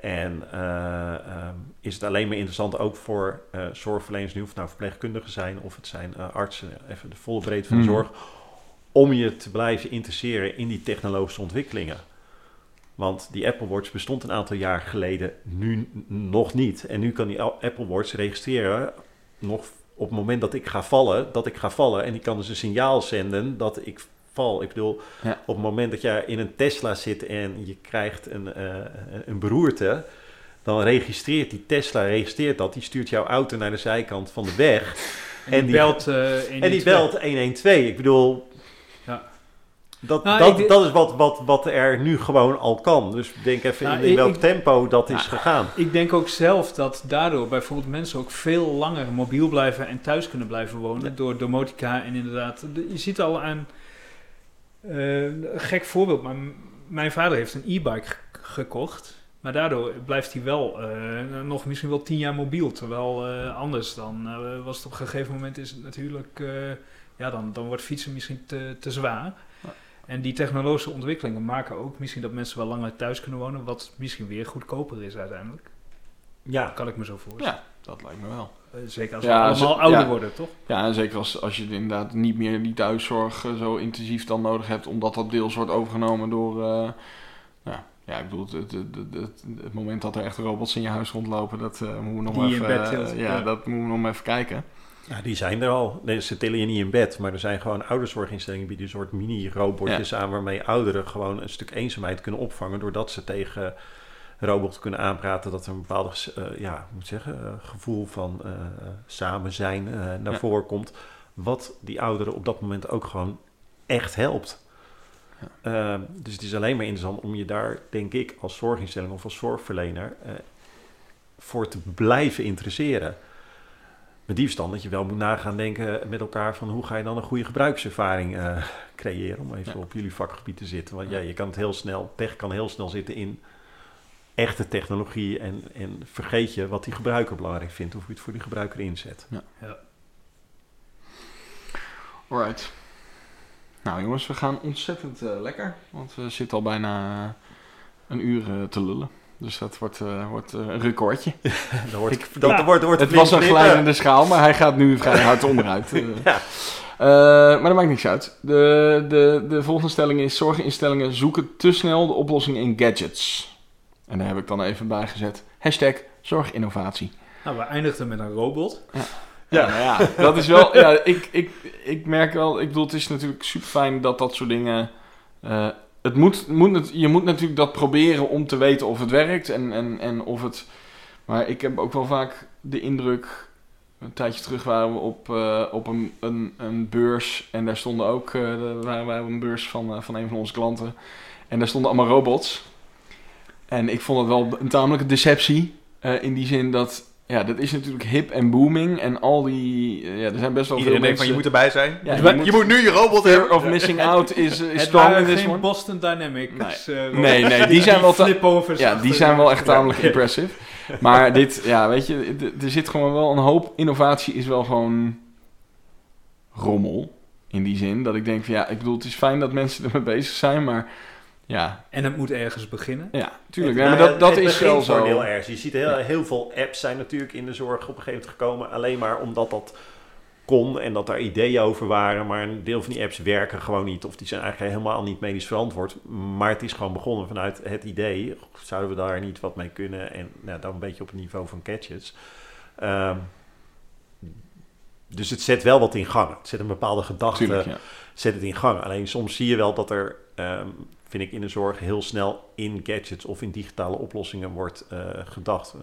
En eh, ehm, is het alleen maar interessant ook voor eh, zorgverleners, nu of het nou verpleegkundigen zijn of het zijn eh, artsen, even de volle breedte van de Mhm. zorg, om je te blijven interesseren in die technologische ontwikkelingen. Want die Apple Watch bestond een aantal jaar geleden nu nog niet. En nu kan die Apple Watch registreren, nog op het moment dat ik ga vallen, dat ik ga vallen. En die kan dus een signaal zenden dat ik Ik bedoel, Ja. op het moment dat jij in een Tesla zit en je krijgt een, eh, een beroerte, dan registreert die Tesla registreert dat. Die stuurt jouw auto naar de zijkant van de weg. En, En die belt... eh, En die belt 112. Ik bedoel, dat, Nou, dat, ik- dat is wat, wat, wat er nu gewoon al kan. Dus denk even Nou, in, ik- welk ik- tempo dat is gegaan. Ik denk ook zelf dat daardoor bijvoorbeeld mensen ook veel langer mobiel blijven en thuis kunnen blijven wonen. Ja. Door domotica en inderdaad. de- je ziet al aan. Eh, een gek voorbeeld, maar mijn vader heeft een e-bike ge- gekocht. Maar daardoor blijft hij wel eh, nog misschien wel tien jaar mobiel. Terwijl eh, anders dan eh, was het op een gegeven moment is het natuurlijk. eh, ja, dan, dan wordt fietsen misschien te, te zwaar. Ja. En die technologische ontwikkelingen maken ook misschien dat mensen wel langer thuis kunnen wonen. Wat misschien weer goedkoper is uiteindelijk. Ja, Kan ik me zo voorstellen. Ja, dat lijkt me wel. Eh, Zeker als Ja, we allemaal ze- ouder ja. worden, toch? Ja, en zeker als, als je inderdaad niet meer die thuiszorg eh, zo intensief dan nodig hebt, omdat dat deels wordt overgenomen door... eh, ja, ja, ik bedoel, het, het, het, het, het moment dat er echt robots in je huis rondlopen, dat eh, moeten we nog Die even... in bed ja, ja. dat moeten we nog maar even kijken. Ja, die zijn er al. Nee, ze tillen je niet in bed, maar er zijn gewoon ouderzorginstellingen die een soort mini-robotjes aan waarmee ouderen gewoon een stuk eenzaamheid kunnen opvangen doordat ze tegen robot kunnen aanpraten dat er een bepaalde eh, ja, moet zeggen, eh, gevoel van eh, samen zijn naar Ja. voren komt, wat die ouderen op dat moment ook gewoon echt helpt. Ehm, dus het is alleen maar interessant om je daar, denk ik, als zorginstelling of als zorgverlener voor te blijven interesseren. Met die verstand dat je wel moet nagaan denken met elkaar van hoe ga je dan een goede gebruikservaring creëren, om even Ja. op jullie vakgebied te zitten. Want ja, je kan het heel snel, tech kan heel snel zitten in echte technologie en, en vergeet je wat die gebruiker belangrijk vindt of hoe je het voor die gebruiker inzet. Alright. Nou jongens, we gaan ontzettend eh, lekker, want we zitten al bijna eh, een uur eh, te lullen. Dus dat wordt, eh, wordt een recordje. Dan wordt, Ik- dan ja, wordt, wordt Het was een glijdende schaal, maar hij gaat nu vrij hard onderuit. Eh, Ja. Maar dat maakt niks uit. De, de, de volgende stelling is: zorginstellingen zoeken te snel de oplossing in gadgets. En daar heb ik dan even bij gezet. Hashtag zorginnovatie. Nou, we eindigden met een robot. Ja, nou ja, dat is wel. Ja, ik, ik, ik merk wel. Ik bedoel, het is natuurlijk super fijn dat dat soort dingen. eh, het moet, moet, je moet natuurlijk dat proberen om te weten of het werkt en, en, en of het. Maar ik heb ook wel vaak de indruk. een tijdje terug waren we op, eh, op een, een, een beurs. En daar stonden ook, eh, waren wij op een beurs van, van een van onze klanten. En daar stonden allemaal robots. En ik vond het wel een tamelijke deceptie. eh, in die zin dat, ja, dat is natuurlijk hip en booming. En al die, eh, ja, er zijn best wel Iedereen veel denkt van, je mensen... moet erbij zijn. Ja, je, je moet, moet- je moet nu je robot hebben. of missing out is, is Het strong in this geen one. Boston Dynamics. eh, Nee, nee, die zijn wel... flipovers. Ja, die zijn wel echt Ja. tamelijk impressive. Maar dit, ja, weet je, er zit gewoon wel een hoop innovatie is wel gewoon rommel. In die zin dat ik denk van ja, ik bedoel, het is fijn dat mensen ermee bezig zijn, maar ja, En het moet ergens beginnen. ja, tuurlijk. Het- maar dat, dat is wel zo. heel erg. Je ziet heel, heel veel apps zijn natuurlijk in de zorg op een gegeven moment gekomen. Alleen maar omdat dat kon en dat daar ideeën over waren. Maar een deel van die apps werken gewoon niet. Of die zijn eigenlijk helemaal niet medisch verantwoord. Maar het is gewoon begonnen vanuit het idee. Zouden we daar niet wat mee kunnen? En nou, dan een beetje op het niveau van gadgets. Ehm, dus het zet wel wat in gang. Het zet een bepaalde gedachte Tuurlijk, ja. zet het in gang. Alleen soms zie je wel dat er, ehm, vind ik in de zorg, heel snel in gadgets of in digitale oplossingen wordt eh, gedacht.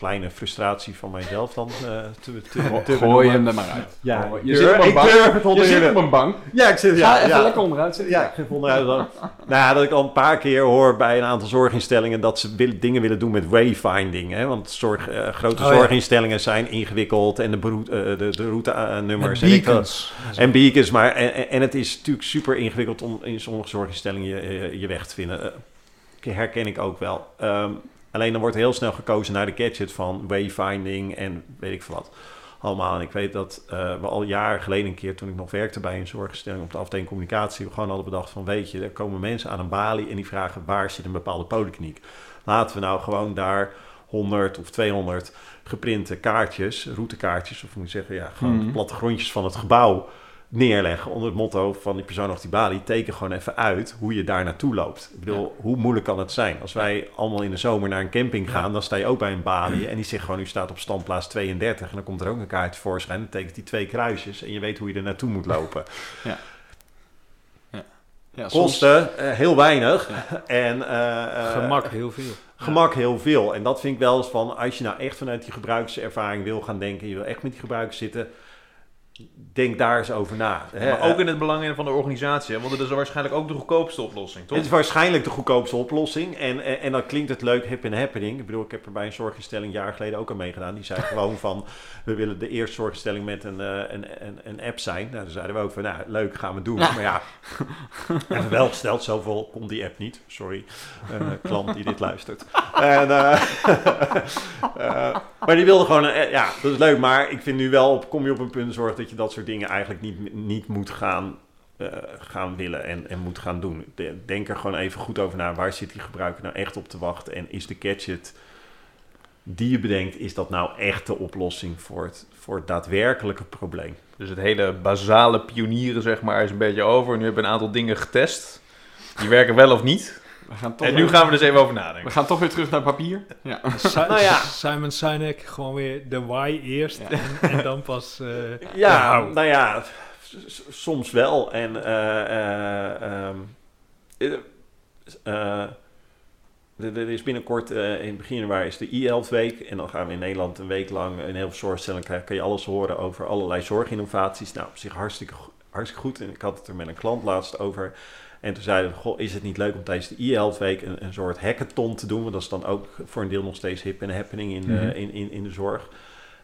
Kleine frustratie van mijzelf dan eh, te, te, te Gooi hem er maar uit. Ja, je zit op een bank. Je zit op een bank. Ja, ik zit, Ga ja, even ja. lekker onderuit zitten. Ja, ik onderuit nou, ja, dat ik al een paar keer hoor bij een aantal zorginstellingen dat ze dingen willen doen met wayfinding. Hè? Want zorg, eh, grote Oh, ja. zorginstellingen zijn ingewikkeld en de, beroet, eh, de, de routenummers. En beacons. en beacons, maar en, en- het is natuurlijk super ingewikkeld om in sommige zorginstellingen je, je, weg te vinden. Herken ik ook wel. Ehm, alleen dan wordt heel snel gekozen naar de gadget van wayfinding en weet ik veel wat. Allemaal. En ik weet dat eh, we al jaren geleden een keer, toen ik nog werkte bij een zorginstelling op de afdeling communicatie, we gewoon hadden bedacht van weet je, er komen mensen aan een balie en die vragen waar zit een bepaalde polykliniek. Laten we nou gewoon daar 100 of 200 geprinte kaartjes, routekaartjes, of moet ik zeggen, ja, gewoon Mhm. plattegrondjes van het gebouw neerleggen onder het motto van die persoon of die balie. Teken gewoon even uit hoe je daar naartoe loopt. Ik bedoel, hoe moeilijk kan het zijn? Als wij allemaal in de zomer naar een camping gaan, dan sta je ook bij een balie en die zegt gewoon, u staat op standplaats 32 en dan komt er ook een kaart voorschijn. Dan tekent die twee kruisjes en je weet hoe je er naartoe moet lopen. Ja, soms- Kosten eh, heel weinig en eh, eh, Gemak heel veel. gemak heel veel. En dat vind ik wel eens van, als je nou echt vanuit die gebruikservaring wil gaan denken, je wil echt met die gebruikers zitten, denk daar eens over na. hè. Maar ook in het belang van de organisatie. hè, Want het is waarschijnlijk ook de goedkoopste oplossing, toch? Het is waarschijnlijk de goedkoopste oplossing. En, en, en dan klinkt het leuk, hip en happening. Ik bedoel, ik heb er bij een zorginstelling een jaar geleden ook aan meegedaan. Die zei gewoon van, we willen de eerste zorginstelling met een, eh, een, een, een app zijn. Nou, dan zeiden we ook van, nou, leuk, gaan we doen. Maar ja, even wel gesteld, zoveel kon die app niet. Sorry, eh, klant die dit luistert. En, eh, eh, maar die wilde gewoon, eh, ja, dat is leuk. Maar ik vind nu wel, op, kom je op een punt zorg dat je dat soort dingen eigenlijk niet, niet moet gaan eh, gaan willen en, en moet gaan doen. De- Denk er gewoon even goed over na. Waar zit die gebruiker nou echt op te wachten? En is de gadget die je bedenkt, is dat nou echt de oplossing voor het, voor het daadwerkelijke probleem? Dus het hele basale pionieren, zeg maar, is een beetje over. Nu hebben we een aantal dingen getest. Die werken wel of niet. We gaan toch En nu weer- gaan we dus even over we nadenken. gaan toch weer terug naar papier. Ja. Si- Nou ja. Simon Sinek, gewoon weer de why eerst Ja. en, en dan pas... eh, Ja, nou ja, soms wel. En eh, eh, ehm, eh, eh, er is binnenkort, eh, in het begin januari is de e-health week. En dan gaan we in Nederland een week lang in heel veel zorgstellingen krijgen. Kan je alles horen over allerlei zorginnovaties. Nou, op zich hartstikke, hartstikke goed. En ik had het er met een klant laatst over. En toen zeiden we, goh, is het niet leuk om tijdens de e-health week een, een soort hackathon te doen? Want dat is dan ook voor een deel nog steeds hip en happening in, de- Mhm. in, in, in de zorg.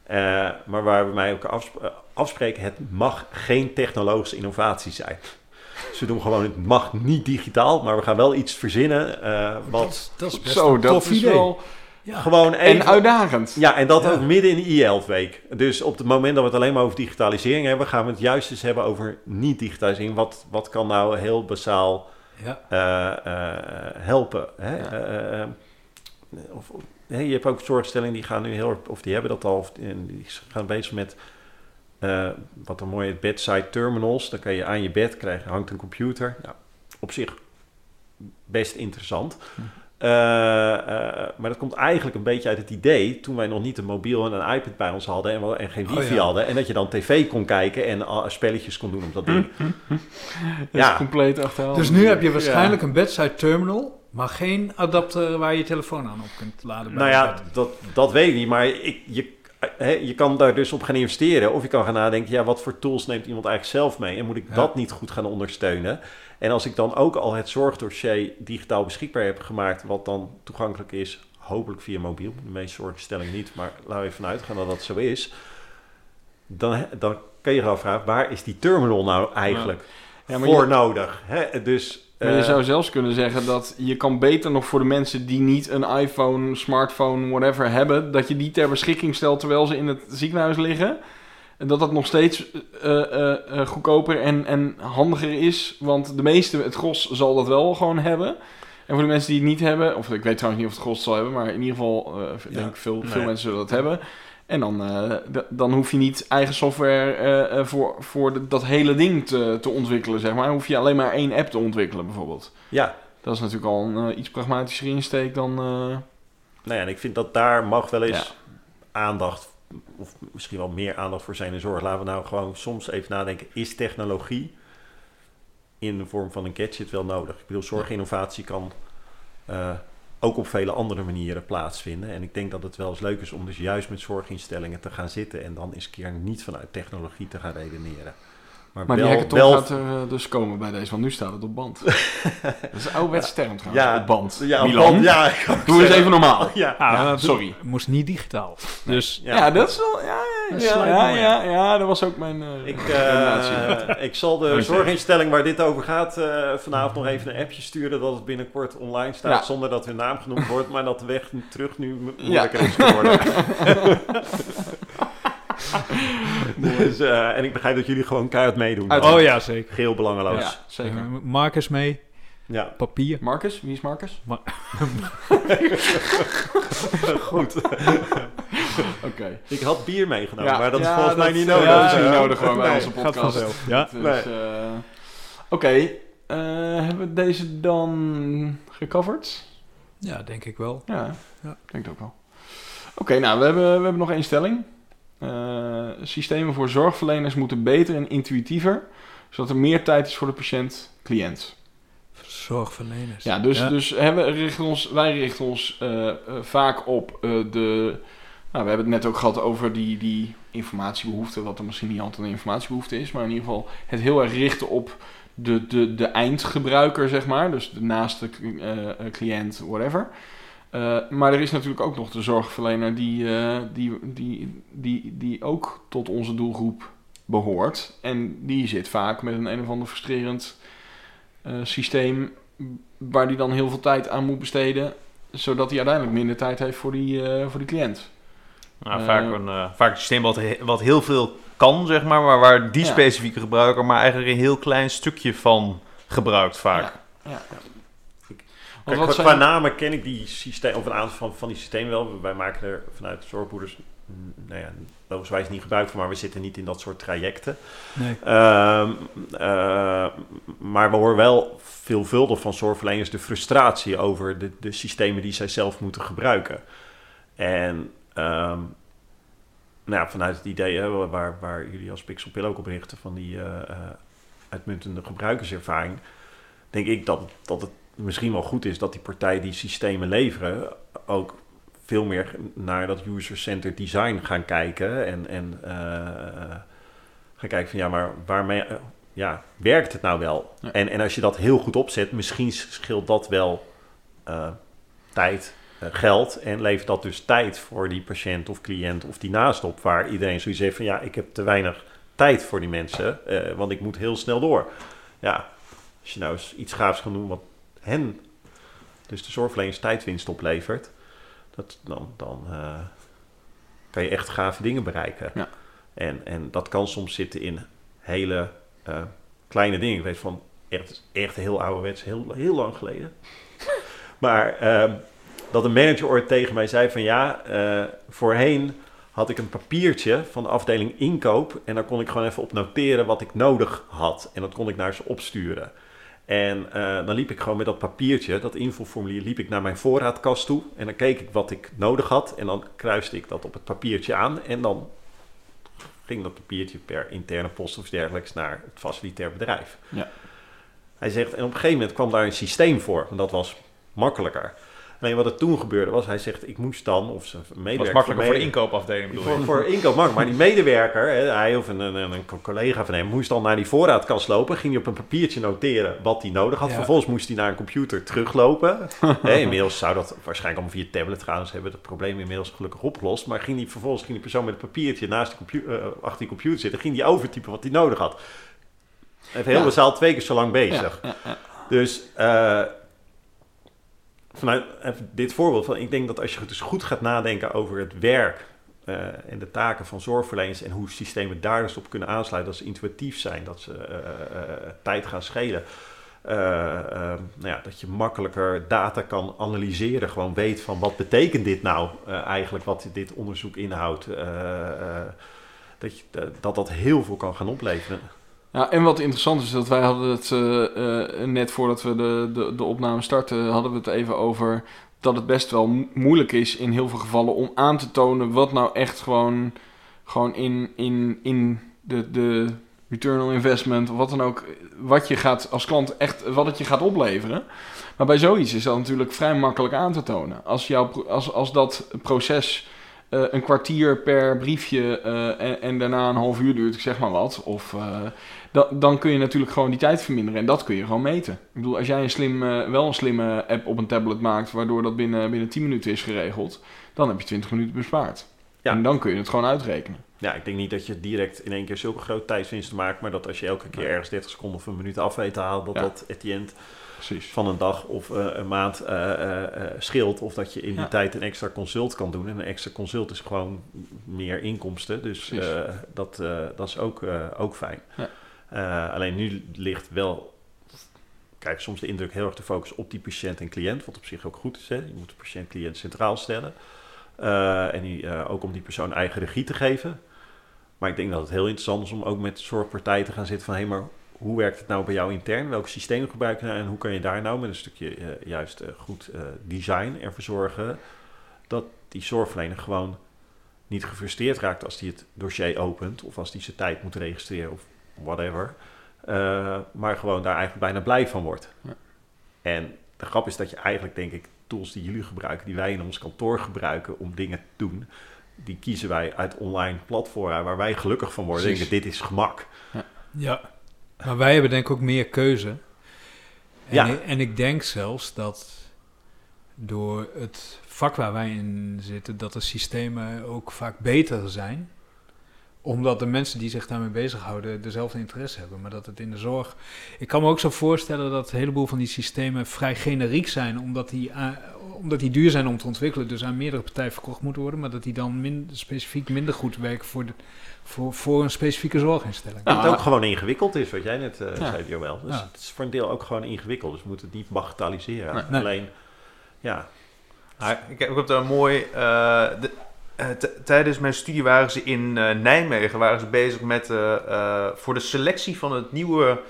Eh, maar waar we mij ook afsp- eh, afspreken, het mag geen technologische innovatie zijn. Dus we doen gewoon, het mag niet digitaal, maar we gaan wel iets verzinnen. eh, wat dat is best Zo, een dat tof is idee. wel... Ja. gewoon even... En uitdagend. Ja, en dat Ja. ook midden in de e-health week. Dus op het moment dat we het alleen maar over digitalisering hebben, gaan we het juist eens hebben over niet-digitalisering. Wat, wat kan nou heel basaal Ja. eh, eh, helpen? Hè? Ja. Eh, of, je hebt ook zorgstellingen die gaan nu heel erg, of die hebben dat al, of die, gaan bezig met eh, wat een mooie bedside terminals. Dan kan je aan je bed krijgen, hangt een computer. Nou, op zich best interessant. Hm. Eh, eh, maar dat komt eigenlijk een beetje uit het idee toen wij nog niet een mobiel en een iPad bij ons hadden en, we- en geen Oh, wifi ja. hadden. En dat je dan tv kon kijken en spelletjes kon doen op dat ding. Dat Ja. is compleet achterhaald. Dus nu heb je waarschijnlijk een bedside terminal, maar geen adapter waar je je telefoon aan op kunt laden. bij Nou ja, dat, dat weet ik niet. Maar ik, je, hè, je kan daar dus op gaan investeren. Of je kan gaan nadenken, ja, wat voor tools neemt iemand eigenlijk zelf mee? En moet ik Ja. dat niet goed gaan ondersteunen? En als ik dan ook al het zorgdossier digitaal beschikbaar heb gemaakt, wat dan toegankelijk is, hopelijk via mobiel, de meeste zorginstellingen niet, maar laten we even vanuit gaan dat dat zo is. Dan, dan kan je je afvragen, waar is die terminal nou eigenlijk Ja, voor je- nodig? Hè? Dus, Maar je eh, zou zelfs kunnen zeggen dat je kan beter nog voor de mensen die niet een iPhone, smartphone, whatever hebben, dat je die ter beschikking stelt terwijl ze in het ziekenhuis liggen. En dat dat nog steeds eh, eh, eh, goedkoper en, en handiger is. Want de meeste, het gros, zal dat wel gewoon hebben. En voor de mensen die het niet hebben, of ik weet trouwens niet of het gros zal hebben, maar in ieder geval Ja, denk ik veel, veel mensen zullen dat hebben. En dan, dan hoef je niet eigen software voor, voor de- dat hele ding te, te ontwikkelen, zeg maar. Dan hoef je alleen maar één app te ontwikkelen, bijvoorbeeld. ja, Dat is natuurlijk al een iets pragmatischer insteek dan... Nou ja, en ik vind dat daar mag wel eens Ja. aandacht, of misschien wel meer aandacht voor zijn in zorg. Laten we nou gewoon soms even nadenken, is technologie in de vorm van een gadget wel nodig? Ik bedoel, zorginnovatie kan eh, ook op vele andere manieren plaatsvinden. En ik denk dat het wel eens leuk is om dus juist met zorginstellingen te gaan zitten en dan eens een keer niet vanuit technologie te gaan redeneren. Maar, maar die hackathon wel gaat er eh, dus komen bij deze, want nu staat het op band. dat is een ouderwetse term trouwens, ja, op band. Ja, op band, ja, doe eens even normaal. Ja, Ah, Ja, sorry. moest niet digitaal. Dus Ja, dat is wel... Ja, ja, Dat ja, ja, mooi ja, ja, dat was ook mijn eh Ik, eh, ik zal de zorginstelling waar dit over gaat eh, vanavond nog even een appje sturen dat het binnenkort online staat Ja. zonder dat hun naam genoemd wordt, maar dat de weg terug nu moeilijker is geworden. dus, eh, en ik begrijp dat jullie gewoon keihard meedoen. Uit- oh ja, zeker. Geel belangeloos. ja, zeker. Eh, Markers mee, Ja, papier. Marcus? Wie is Marcus? goed. Oké. Ik had bier meegenomen, Ja, maar dat is volgens mij niet ja, nodig. dat is niet Eh, nodig gewoon bij nee, onze gaat podcast. vanzelf. Ja. Dus, Nee. eh, Oké, eh, hebben we deze dan gecoverd? Ja, denk ik wel. Ja, Ja. ik denk het ook wel. Oké, nou, we hebben, we hebben nog één stelling. Eh, systemen voor zorgverleners moeten beter en intuïtiever, zodat er meer tijd is voor de patiënt-cliënt. Zorgverleners. Ja, dus, Ja. dus hè, we richten ons, wij richten ons eh, eh, vaak op de... Nou, we hebben het net ook gehad over die, die informatiebehoefte, wat er misschien niet altijd een informatiebehoefte is, maar in ieder geval het heel erg richten op de, de, de eindgebruiker, zeg maar. Dus de naaste cliënt, whatever. Eh, maar er is natuurlijk ook nog de zorgverlener die, eh, die, die, die, die ook tot onze doelgroep behoort. En die zit vaak met een een of ander frustrerend eh, systeem waar die dan heel veel tijd aan moet besteden, zodat hij uiteindelijk minder tijd heeft voor die, voor die cliënt. Nou, vaak, een, vaak een systeem wat, wat heel veel kan, zeg maar, maar waar die Ja. specifieke gebruiker maar eigenlijk een heel klein stukje van gebruikt vaak. Ja, ja. Kijk, qua, wat qua zijn- namen ken ik die systeem, of een aantal van, van die systemen wel. Wij maken er vanuit de zorgboeders, nou ja, logischerwijs niet gebruik van, maar we zitten niet in dat soort trajecten. Nee. Ehm, eh, maar we horen wel veelvuldig van zorgverleners de frustratie over de, de systemen die zij zelf moeten gebruiken. En ehm, nou ja, vanuit het idee hè, waar, waar jullie als Pixelpil ook op richten van die eh, uitmuntende gebruikerservaring, denk ik dat, dat het misschien wel goed is dat die partijen die systemen leveren ook veel meer naar dat user-centered design gaan kijken en, en eh, gaan kijken van ja, maar waarmee eh, ja, werkt het nou wel? Ja. En, en als je dat heel goed opzet, misschien scheelt dat wel eh, tijd, geld en levert dat dus tijd voor die patiënt of cliënt of die naast op waar iedereen zoiets heeft van ja, ik heb te weinig tijd voor die mensen, want ik moet heel snel door. Ja, als je nou eens iets gaafs gaat doen wat hen, dus de zorgverleners tijdwinst oplevert, dat, dan, dan eh, kan je echt gave dingen bereiken. Ja. En, en dat kan soms zitten in hele eh, kleine dingen. Ik weet van echt, echt heel ouderwets, heel, heel lang geleden. maar ehm, dat een manager ooit tegen mij zei van ja, eh, voorheen had ik een papiertje van de afdeling inkoop en daar kon ik gewoon even op noteren wat ik nodig had. En dat kon ik naar ze opsturen. En eh, dan liep ik gewoon met dat papiertje, dat invulformulier, liep ik naar mijn voorraadkast toe. En dan keek ik wat ik nodig had. En dan kruiste ik dat op het papiertje aan. En dan ging dat papiertje per interne post of dergelijks naar het facilitair bedrijf. Ja. Hij zegt, en op een gegeven moment kwam daar een systeem voor. En dat was makkelijker. Alleen wat er toen gebeurde was, hij zegt, ik moest dan, of zijn Dat medewerker... was makkelijker voor de inkoopafdeling bedoel voor, je? voor inkoop makkelijk. Maar die medewerker, hè, hij of een, een, een collega van hem, moest dan naar die voorraadkast lopen. Ging hij op een papiertje noteren wat hij nodig had. Ja. Vervolgens moest hij naar een computer teruglopen. hè, inmiddels zou dat waarschijnlijk allemaal via tablet trouwens hebben het probleem inmiddels gelukkig opgelost. Maar ging die, vervolgens ging die persoon met een papiertje naast die compu- eh, achter die computer zitten. Ging die overtypen wat hij nodig had. Hij heeft heel Ja. bazaal twee keer zo lang bezig. Ja, ja, ja. Dus eh, vanuit dit voorbeeld, van, ik denk dat als je dus goed gaat nadenken over het werk eh, en de taken van zorgverleners en hoe systemen daar dus op kunnen aansluiten, dat ze intuïtief zijn, dat ze eh, eh, tijd gaan schelen. nou ja, dat je makkelijker data kan analyseren, gewoon weet van wat betekent dit nou eigenlijk, wat dit onderzoek inhoudt. dat, je, dat dat heel veel kan gaan opleveren. Ja, en wat interessant is, dat wij hadden het eh, eh, net voordat we de, de, de opname starten, hadden we het even over dat het best wel mo- moeilijk is in heel veel gevallen om aan te tonen wat nou echt gewoon, gewoon in, in, in de, de return on investment wat dan ook, wat je gaat als klant echt, wat het je gaat opleveren. Maar bij zoiets is dat natuurlijk vrij makkelijk aan te tonen. Als, jouw, als, als dat proces eh, een kwartier per briefje eh, en, en daarna een half uur duurt, ik zeg maar wat, of... eh, da- dan kun je natuurlijk gewoon die tijd verminderen. En dat kun je gewoon meten. Ik bedoel, als jij een slim, wel een slimme app op een tablet maakt, waardoor dat binnen, binnen 10 minuten is geregeld, dan heb je 20 minuten bespaard. Ja. En dan kun je het gewoon uitrekenen. Ja, ik denk niet dat je direct in één keer zulke grote tijdswinsten maakt, maar dat als je elke keer ergens 30 seconden of een minuut af weet te halen, dat Ja. dat at the end Precies. van een dag of eh, een maand eh, eh, scheelt. Of dat je in die Ja. tijd een extra consult kan doen. En een extra consult is gewoon meer inkomsten. Dus dat, dat is ook, ook fijn. Ja. Alleen nu ligt wel, kijk, soms de indruk heel erg te focussen op die patiënt en cliënt. Wat op zich ook goed is. Hè? Je moet de patiënt-cliënt centraal stellen. En die, ook om die persoon eigen regie te geven. Maar ik denk dat het heel interessant is om ook met zorgpartijen te gaan zitten van... hé, maar hoe werkt het nou bij jou intern? Welke systemen gebruik je nou? En hoe kan je daar nou met een stukje eh, juist eh, goed eh, design ervoor zorgen... dat die zorgverlener gewoon niet gefrustreerd raakt als hij het dossier opent... of als hij zijn tijd moet registreren of whatever... Maar gewoon daar eigenlijk bijna blij van wordt. Ja. En de grap is dat je eigenlijk, denk ik, tools die jullie gebruiken... die wij in ons kantoor gebruiken om dingen te doen... die kiezen wij uit online platformen waar wij gelukkig van worden. Denken, dit is gemak. Ja, maar wij hebben denk ik ook meer keuze. En, Ja. ik, en ik denk zelfs dat door het vak waar wij in zitten, dat de systemen ook vaak beter zijn. Omdat de mensen die zich daarmee bezighouden dezelfde interesse hebben. Maar dat het in de zorg... Ik kan me ook zo voorstellen dat een heleboel van die systemen vrij generiek zijn. Omdat die, omdat die duur zijn om te ontwikkelen. Dus aan meerdere partijen verkocht moeten worden. Maar dat die dan min, specifiek minder goed werken voor, de, voor, voor een specifieke zorginstelling. Dat het ook gewoon ingewikkeld is, wat jij net eh Ja. zei, Joël. Dus Ja. het is voor een deel ook gewoon ingewikkeld. Dus we moeten het niet bagatelliseren. Nee. Nee. Alleen, ja, ik, heb, ik heb daar een mooi. eh, de- eh, tijdens mijn studie waren ze in Nijmegen waren ze bezig met eh, eh, voor de selectie van het nieuwe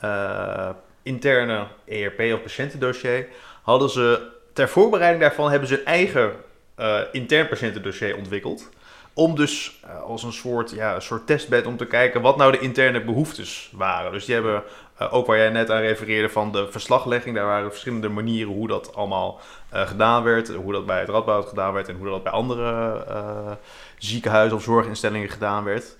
eh, interne ERP of patiëntendossier hadden ze ter voorbereiding daarvan hebben ze een eigen eh, intern patiëntendossier ontwikkeld. Om dus eh, als een soort, ja, een soort testbed om te kijken wat nou de interne behoeftes waren. Dus die hebben eh, ook waar jij net aan refereerde van de verslaglegging. Daar waren verschillende manieren hoe dat allemaal gedaan werd. Hoe dat bij het Radboud gedaan werd en hoe dat bij andere ziekenhuizen of zorginstellingen gedaan werd.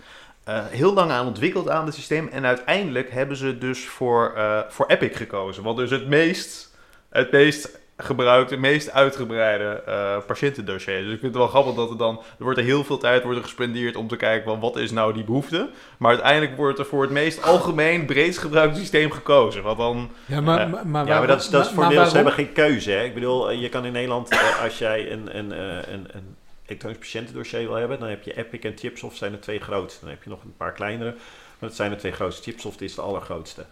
Heel lang aan ontwikkeld aan het systeem. En uiteindelijk hebben ze dus voor, voor Epic gekozen. Wat dus het meest, het meest gebruikte, het meest uitgebreide eh, patiëntendossier. Dus ik vind het wel grappig dat er dan... Er wordt er heel veel tijd wordt er gespendeerd om te kijken van wat is nou die behoefte. Maar uiteindelijk wordt er voor het meest algemeen, breedst gebruikte systeem gekozen. Wat dan... Ja, maar, Eh, maar, maar, ja, maar dat is, dat is voor een deel, ze waarom? hebben geen keuze. Hè? Ik bedoel, eh, je kan in Nederland, als jij een, een, een, een elektronisch patiëntendossier wil hebben, dan heb je Epic en Chipsoft zijn de twee grootste. Dan heb je nog een paar kleinere, maar dat zijn de twee grootste. Chipsoft is de allergrootste.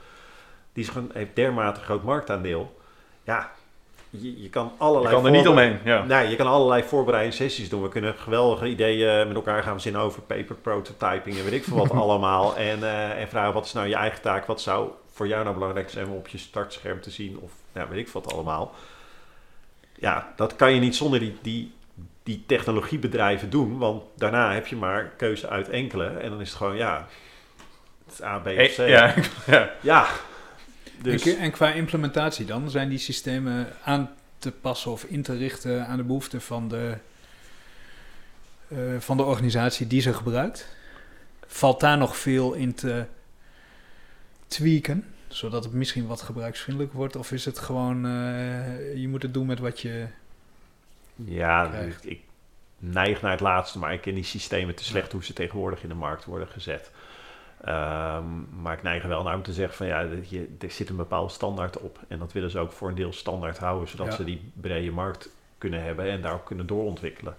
Die is gewoon, heeft dermate groot marktaandeel. Ja, je, je kan Je allerlei... kan er niet omheen. Ja. Nee, je kan allerlei voorbereidende sessies doen. We kunnen geweldige ideeën met elkaar gaan verzinnen over paper prototyping en weet ik veel wat allemaal. En, eh, en vragen wat is nou je eigen taak? Wat zou voor jou nou belangrijk zijn om op je startscherm te zien? Of ja, weet ik veel wat allemaal. Ja, dat kan je niet zonder die, die, die technologiebedrijven doen. Want daarna heb je maar keuze uit enkele. En dan is het gewoon, ja, het is A, B of C. Eh, ja, ja. Ja, dus... En, en qua implementatie dan, zijn die systemen aan te passen of in te richten aan de behoeften van de, eh, van de organisatie die ze gebruikt? Valt daar nog veel in te tweaken, zodat het misschien wat gebruiksvriendelijker wordt? Of is het gewoon, eh, je moet het doen met wat je... Ja, krijgt. ik neig naar het laatste, maar ik ken die systemen te slecht hoe ze tegenwoordig in de markt worden gezet. Ehm, maar ik neig er wel naar om te zeggen van ja, je, er zit een bepaalde standaard op. En dat willen ze ook voor een deel standaard houden, zodat Ja. ze die brede markt kunnen hebben en daarop kunnen doorontwikkelen.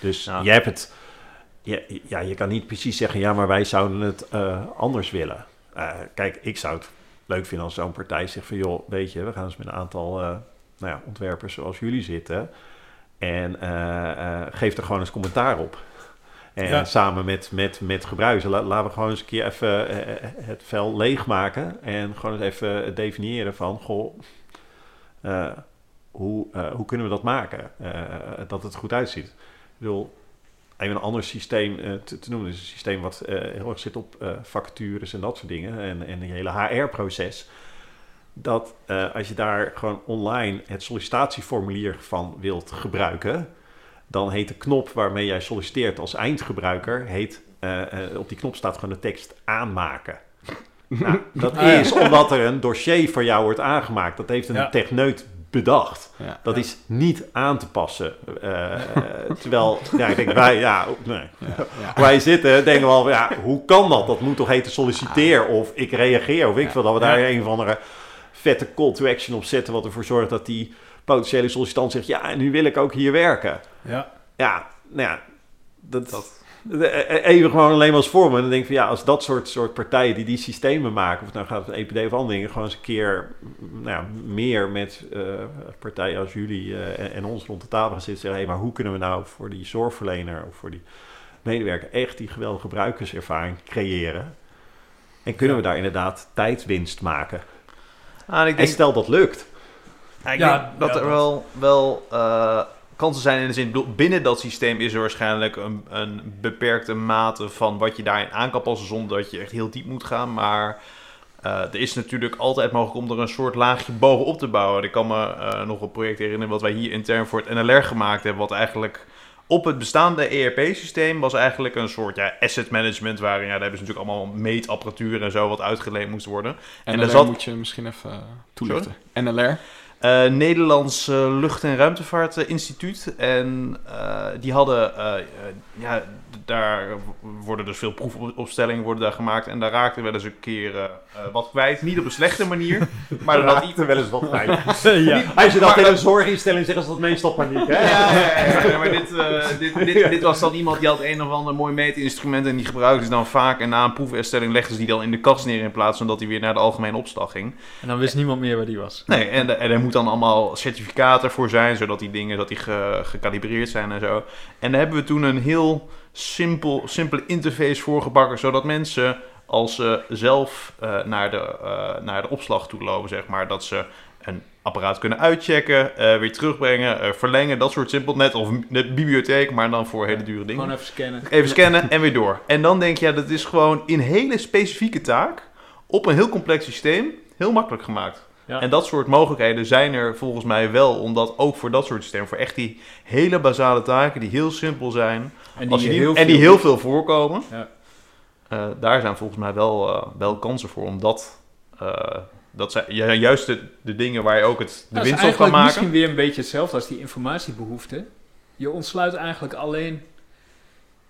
Dus je hebt het, ja, ja, je kan niet precies zeggen ja, maar wij zouden het eh, anders willen. Eh, kijk, ik zou het leuk vinden als zo'n partij zegt van joh, weet je, we gaan eens met een aantal eh, nou ja, ontwerpers zoals jullie zitten. En geef er gewoon eens commentaar op. En Ja. samen met, met, met gebruikers, la- laten we gewoon eens een keer even eh, eh, het vel leegmaken. En gewoon eens even definiëren van, goh, eh, hoe, eh, hoe kunnen we dat maken? Eh, dat het goed uitziet. Ik bedoel, even een ander systeem eh, te, te noemen. Dus een systeem wat eh, heel erg zit op eh, vacatures en dat soort dingen. En, en die hele HR-proces. Dat eh, als je daar gewoon online het sollicitatieformulier van wilt gebruiken, dan heet de knop waarmee jij solliciteert als eindgebruiker, heet, eh, eh, op die knop staat gewoon de tekst aanmaken. Nou, dat Ah, ja. is omdat er een dossier voor jou wordt aangemaakt. Dat heeft een Ja. techneut bedacht. Ja. Dat is niet aan te passen. Eh, terwijl, ja, ik denk, wij, ja, nee. Ja, ja. wij zitten, denken we al, ja, hoe kan dat? Dat moet toch heten solliciteer of ik reageer of ik Ja. veel. Dat we daar Ja. een of andere vette call to action op zetten, wat ervoor zorgt dat die potentiële sollicitant zegt, ja, nu wil ik ook hier werken. Ja, Ja, nou ja, dat, Dat- eh, even gewoon alleen maar als voorbeeld. En dan denk ik van ja, als dat soort, soort partijen die die systemen maken, of het nou gaat het EPD of andere dingen, gewoon eens een keer mm, nou ja, meer met eh, partijen als jullie eh, en, en ons rond de tafel gaan zitten. Zeggen, hey, maar hoe kunnen we nou voor die zorgverlener of voor die medewerker echt die geweldige gebruikerservaring creëren? En kunnen we daar inderdaad tijdwinst maken? Ah, en ik En denk, stel dat lukt. Ja, ik Ja, denk dat ja, er dat- wel, wel eh, kansen zijn in de zin, binnen dat systeem is er waarschijnlijk een, een beperkte mate van wat je daarin aan kan passen zonder dat je echt heel diep moet gaan. Maar eh, er is natuurlijk altijd mogelijk om er een soort laagje bovenop te bouwen. Ik kan me eh, nog een project herinneren wat wij hier intern voor het NLR gemaakt hebben, wat eigenlijk op het bestaande ERP-systeem was eigenlijk een soort ja, asset management, waarin ja, daar hebben ze natuurlijk allemaal meetapparatuur en zo wat uitgeleend moest worden. En zat- moet je misschien even toelichten. NLR. Eh, Nederlands Lucht- en Ruimtevaart eh, Instituut. En eh, die hadden, eh, ja, daar worden dus veel proefopstellingen worden daar gemaakt. En daar raakte wel eens een keer eh, eh, wat kwijt. Niet op een slechte manier, maar dat er wel eens wat bij. ja. Als je dat in een zorginstelling zegt, is dat meestal paniek. Hè? Ja, ja, ja, ja, maar dit, eh, dit, dit, dit was dan iemand die had een of ander mooi meetinstrument en die gebruikte ze dan vaak. En na een proefopstelling legden ze die dan in de kast neer in plaats van dat hij weer naar de algemene opslag ging. En dan wist niemand meer waar die was. Nee, en, en er moet dan allemaal certificaten voor zijn, zodat die dingen dat die ge, gecalibreerd zijn en zo. En daar hebben we toen een heel simpel, simpele interface voor gebakken, zodat mensen als ze zelf eh, naar, de, eh, naar de opslag toe lopen, zeg maar, dat ze een apparaat kunnen uitchecken, eh, weer terugbrengen, verlengen, dat soort simpel. Net of de bibliotheek, maar dan voor hele dure dingen. Gewoon even scannen. Even scannen en weer door. En dan denk je, ja, dat is gewoon in hele specifieke taak, op een heel complex systeem, heel makkelijk gemaakt. Ja. En dat soort mogelijkheden zijn er volgens mij wel, omdat ook voor dat soort systemen, voor echt die hele basale taken die heel simpel zijn, En die, heel en die veel- heel veel voorkomen, Ja. eh, daar zijn volgens mij wel, eh, wel kansen voor, omdat eh, dat zijn ju- juist de, de dingen waar je ook het, de is winst op kan maken. misschien weer een beetje hetzelfde als die informatiebehoefte. Je ontsluit eigenlijk alleen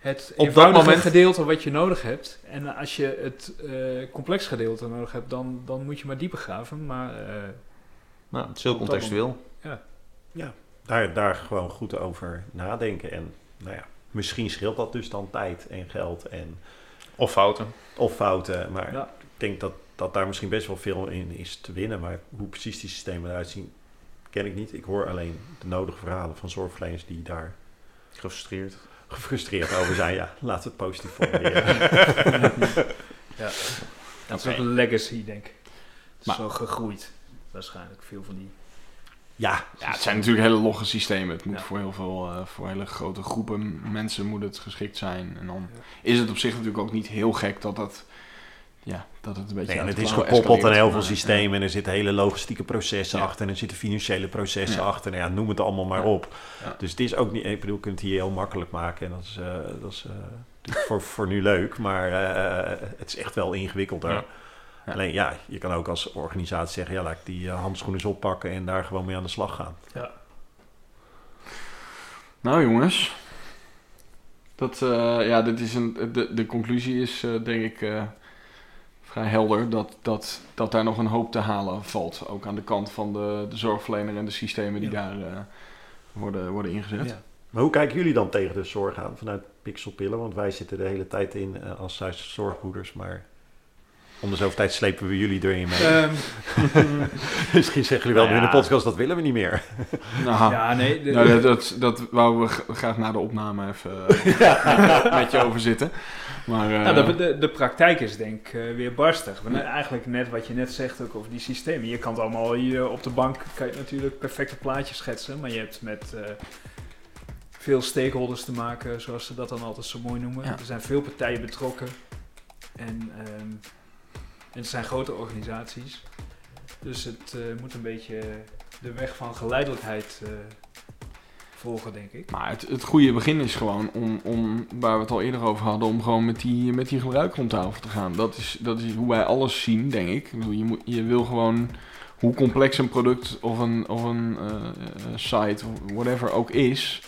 het dat eenvoudige moment- gedeelte wat je nodig hebt. En als je het eh, complex gedeelte nodig hebt, dan, dan moet je maar dieper graven. Maar eh, Nou, het is heel Op dat contextueel. daar, daar gewoon goed over nadenken. En nou ja, misschien scheelt dat dus dan tijd en geld en Of fouten. of fouten. Maar Ja. ik denk dat, dat daar misschien best wel veel in is te winnen. Maar hoe precies die systemen eruit zien, ken ik niet. Ik hoor alleen de nodige verhalen van zorgverleners die daar Gefrustreerd. Gefrustreerd over zijn. Ja, laten we het positief formuleren. dat is ook een legacy, denk ik. Het is Maar- zo gegroeid. Waarschijnlijk veel van die. ja, Ja, het zijn natuurlijk hele logge systemen. Het moet Ja. voor heel veel, eh, voor hele grote groepen mensen moet het geschikt zijn. En dan is het op zich natuurlijk ook niet heel gek dat dat ja, dat het een beetje... Nee, en het is gekoppeld aan heel veel systemen en er zitten hele logistieke processen Ja. achter en er zitten financiële processen Ja. achter. Nou ja, noem het allemaal maar Ja. op. Ja. Dus het is ook niet, ik bedoel, je kunt het hier heel makkelijk maken en dat is, eh, dat is eh, voor, voor nu leuk, maar eh, het is echt wel ingewikkelder. Ja. Ja. Alleen ja, je kan ook als organisatie zeggen, ja, laat ik die handschoenen eens oppakken en daar gewoon mee aan de slag gaan. Nou jongens, dat, ja, dit is een, de, de conclusie is denk ik vrij helder dat, dat, dat daar nog een hoop te halen valt. Ook aan de kant van de, de zorgverlener en de systemen die Ja. daar eh, worden, worden ingezet. Ja. Maar hoe kijken jullie dan tegen de zorg aan vanuit Pixelpillen? Want wij zitten de hele tijd in eh, als zorgmoeders, maar om de zoveel tijd slepen we jullie erin mee. Ehm, Misschien zeggen jullie wel nou nu in de podcast, dat willen we niet meer. Nou, ja, nee. de- nou, dat, dat, dat wouden we graag na de opname even eh, met je over zitten. Maar, eh, Nou, de, de, de praktijk is denk ik eh, weer barstig. Want eigenlijk net wat je net zegt ook over die systemen. Je kan het allemaal hier op de bank kan je natuurlijk perfecte plaatjes schetsen. Maar je hebt met eh, veel stakeholders te maken, zoals ze dat dan altijd zo mooi noemen. Ja. Er zijn veel partijen betrokken. En, ehm, en het zijn grote organisaties. Dus het eh, moet een beetje de weg van geleidelijkheid eh, volgen, denk ik. Maar het, het goede begin is gewoon om, om, waar we het al eerder over hadden, om gewoon met die, met die gebruiker om tafel te gaan. Dat is, dat is hoe wij alles zien, denk ik. je, moet, je wil gewoon, hoe complex een product of een, of een eh, site of whatever ook is,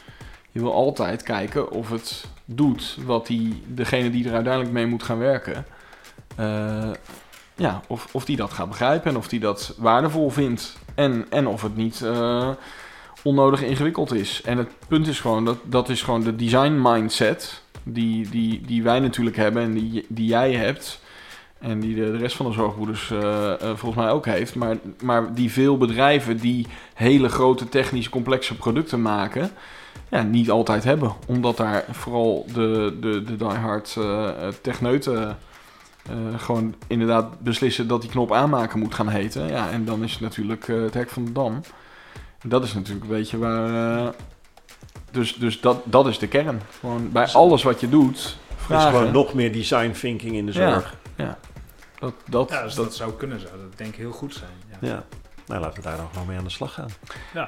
je wil altijd kijken of het doet wat die, degene die er uiteindelijk mee moet gaan werken, ja, of, of die dat gaat begrijpen en of die dat waardevol vindt. En, en of het niet eh, onnodig ingewikkeld is. En het punt is gewoon, dat, dat is gewoon de design mindset die, die, die wij natuurlijk hebben en die, die jij hebt. En die de, rest van de zorgbroeders eh, eh, volgens mij ook heeft. Maar, maar die veel bedrijven die hele grote technisch complexe producten maken, ja, niet altijd hebben. Omdat daar vooral de, de, de diehard eh, eh, techneuten eh, gewoon inderdaad beslissen dat die knop aanmaken moet gaan heten. Ja, en dan is het natuurlijk eh, het hek van de dam. En dat is natuurlijk een beetje waar... eh, dus dus dat, dat is de kern. Gewoon bij alles wat je doet, Dus vragen. gewoon nog meer design thinking in de Ja. zorg. Dat, dat, Ja, dus dat, dat zou kunnen, zou dat denk ik heel goed zijn. Ja. Ja. Nou, laten we daar dan gewoon mee aan de slag gaan.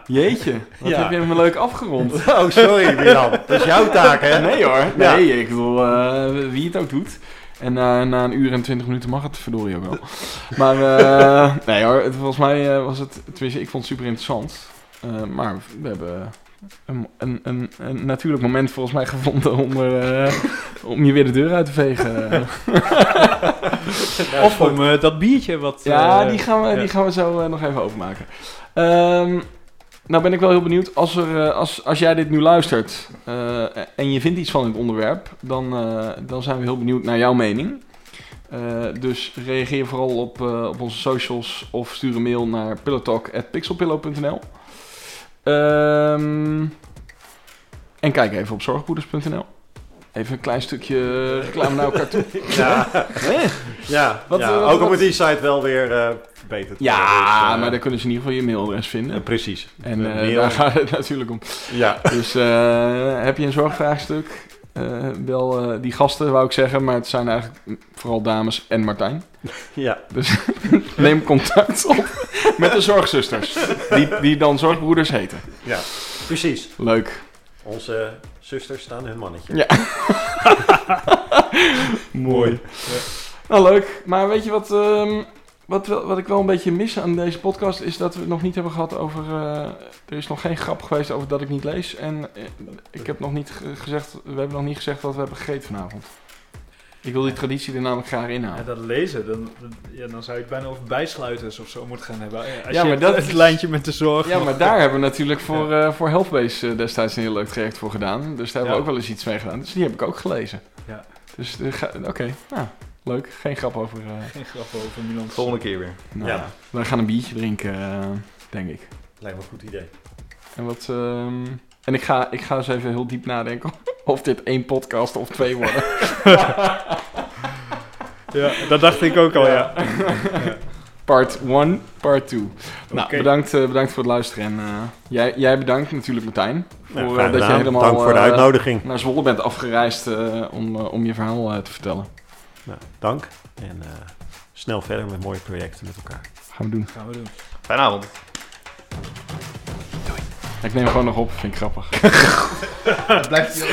Jeetje, wat Ja. heb je hem leuk afgerond. Oh, sorry Milan. Dat is jouw taak, hè? Nee hoor, Ja. nee, ik bedoel, eh, wie het ook doet. En eh, na een uur en twintig minuten mag het verdorie ook wel. maar eh, nee hoor, het, volgens mij eh, was het, tenminste ik vond het super interessant. Eh, maar we hebben een, een, een, een natuurlijk moment volgens mij gevonden om, er, om je weer de deur uit te vegen. Of om dat biertje wat... Ja, die gaan we, ja. die gaan we zo nog even openmaken. Ehm, nou ben ik wel heel benieuwd, als, er, eh, als, als jij dit nu luistert eh, en je vindt iets van dit onderwerp, dan, eh, dan zijn we heel benieuwd naar jouw mening. Dus reageer vooral op, op onze socials of stuur een mail naar pillowtalk.pixelpillow.nl Ehm En kijk even op zorgboeders.nl. Even een klein stukje reclame naar elkaar toe. Ja, ja, Wat, ja. eh, wat- ook al moet die site wel weer eh verbeterd worden. Ja, Dus, eh, maar dan kunnen ze in ieder geval je mailadres vinden. precies. En eh, Mail. daar gaat het natuurlijk om. Ja, Dus eh, heb je een zorgvraagstuk? eh wel eh, die gasten, wou ik zeggen, maar het zijn eigenlijk vooral dames en Martijn. ja. Neem contact op met de zorgzusters, die, die dan zorgbroeders heten. ja, precies. Leuk. Onze zusters staan hun mannetje. Ja. Mooi. Nou, leuk. Maar weet je wat, ehm, wat, wat ik wel een beetje mis aan deze podcast is dat we het nog niet hebben gehad over. eh, er is nog geen grap geweest over dat ik niet lees. En eh, ik heb nog niet ge- gezegd. We hebben nog niet gezegd wat we hebben gegeten vanavond. Ik wil die traditie er namelijk graag Ja, inhalen. dat lezen, dan, ja, dan zou je het bijna over bijsluiters of zo moeten gaan hebben. Als Ja, je maar dat het is- lijntje met de zorg. Ja, maar daar hebben we natuurlijk voor, eh voor Healthbase eh, destijds een heel leuk traject voor gedaan. Dus daar hebben Ja. we ook wel eens iets mee gedaan. Dus die heb ik ook gelezen. Ja. Dus eh, oké, nou, leuk. Geen grap over. eh, Geen grap over Milan. Volgende keer weer. nou, Ja. Wij gaan een biertje drinken, eh, denk ik. Lijkt me een goed idee. En, wat, ehm, en ik, ga, ik ga eens even heel diep nadenken of dit één podcast of twee worden. Ja, dat dacht ik ook al, ja. Part 1, part 2. Nou, bedankt, eh, bedankt voor het luisteren. En eh, jij, jij bedankt natuurlijk Martijn. Voor eh, graag dat je gedaan. helemaal Dank voor de uitnodiging. naar Zwolle bent afgereisd eh, om, om je verhaal eh, te vertellen. nou, dank. En eh, snel verder met mooie projecten met elkaar. Gaan we doen. Gaan we doen. Fijne avond. Ik neem hem gewoon nog op, vind ik grappig. blijft.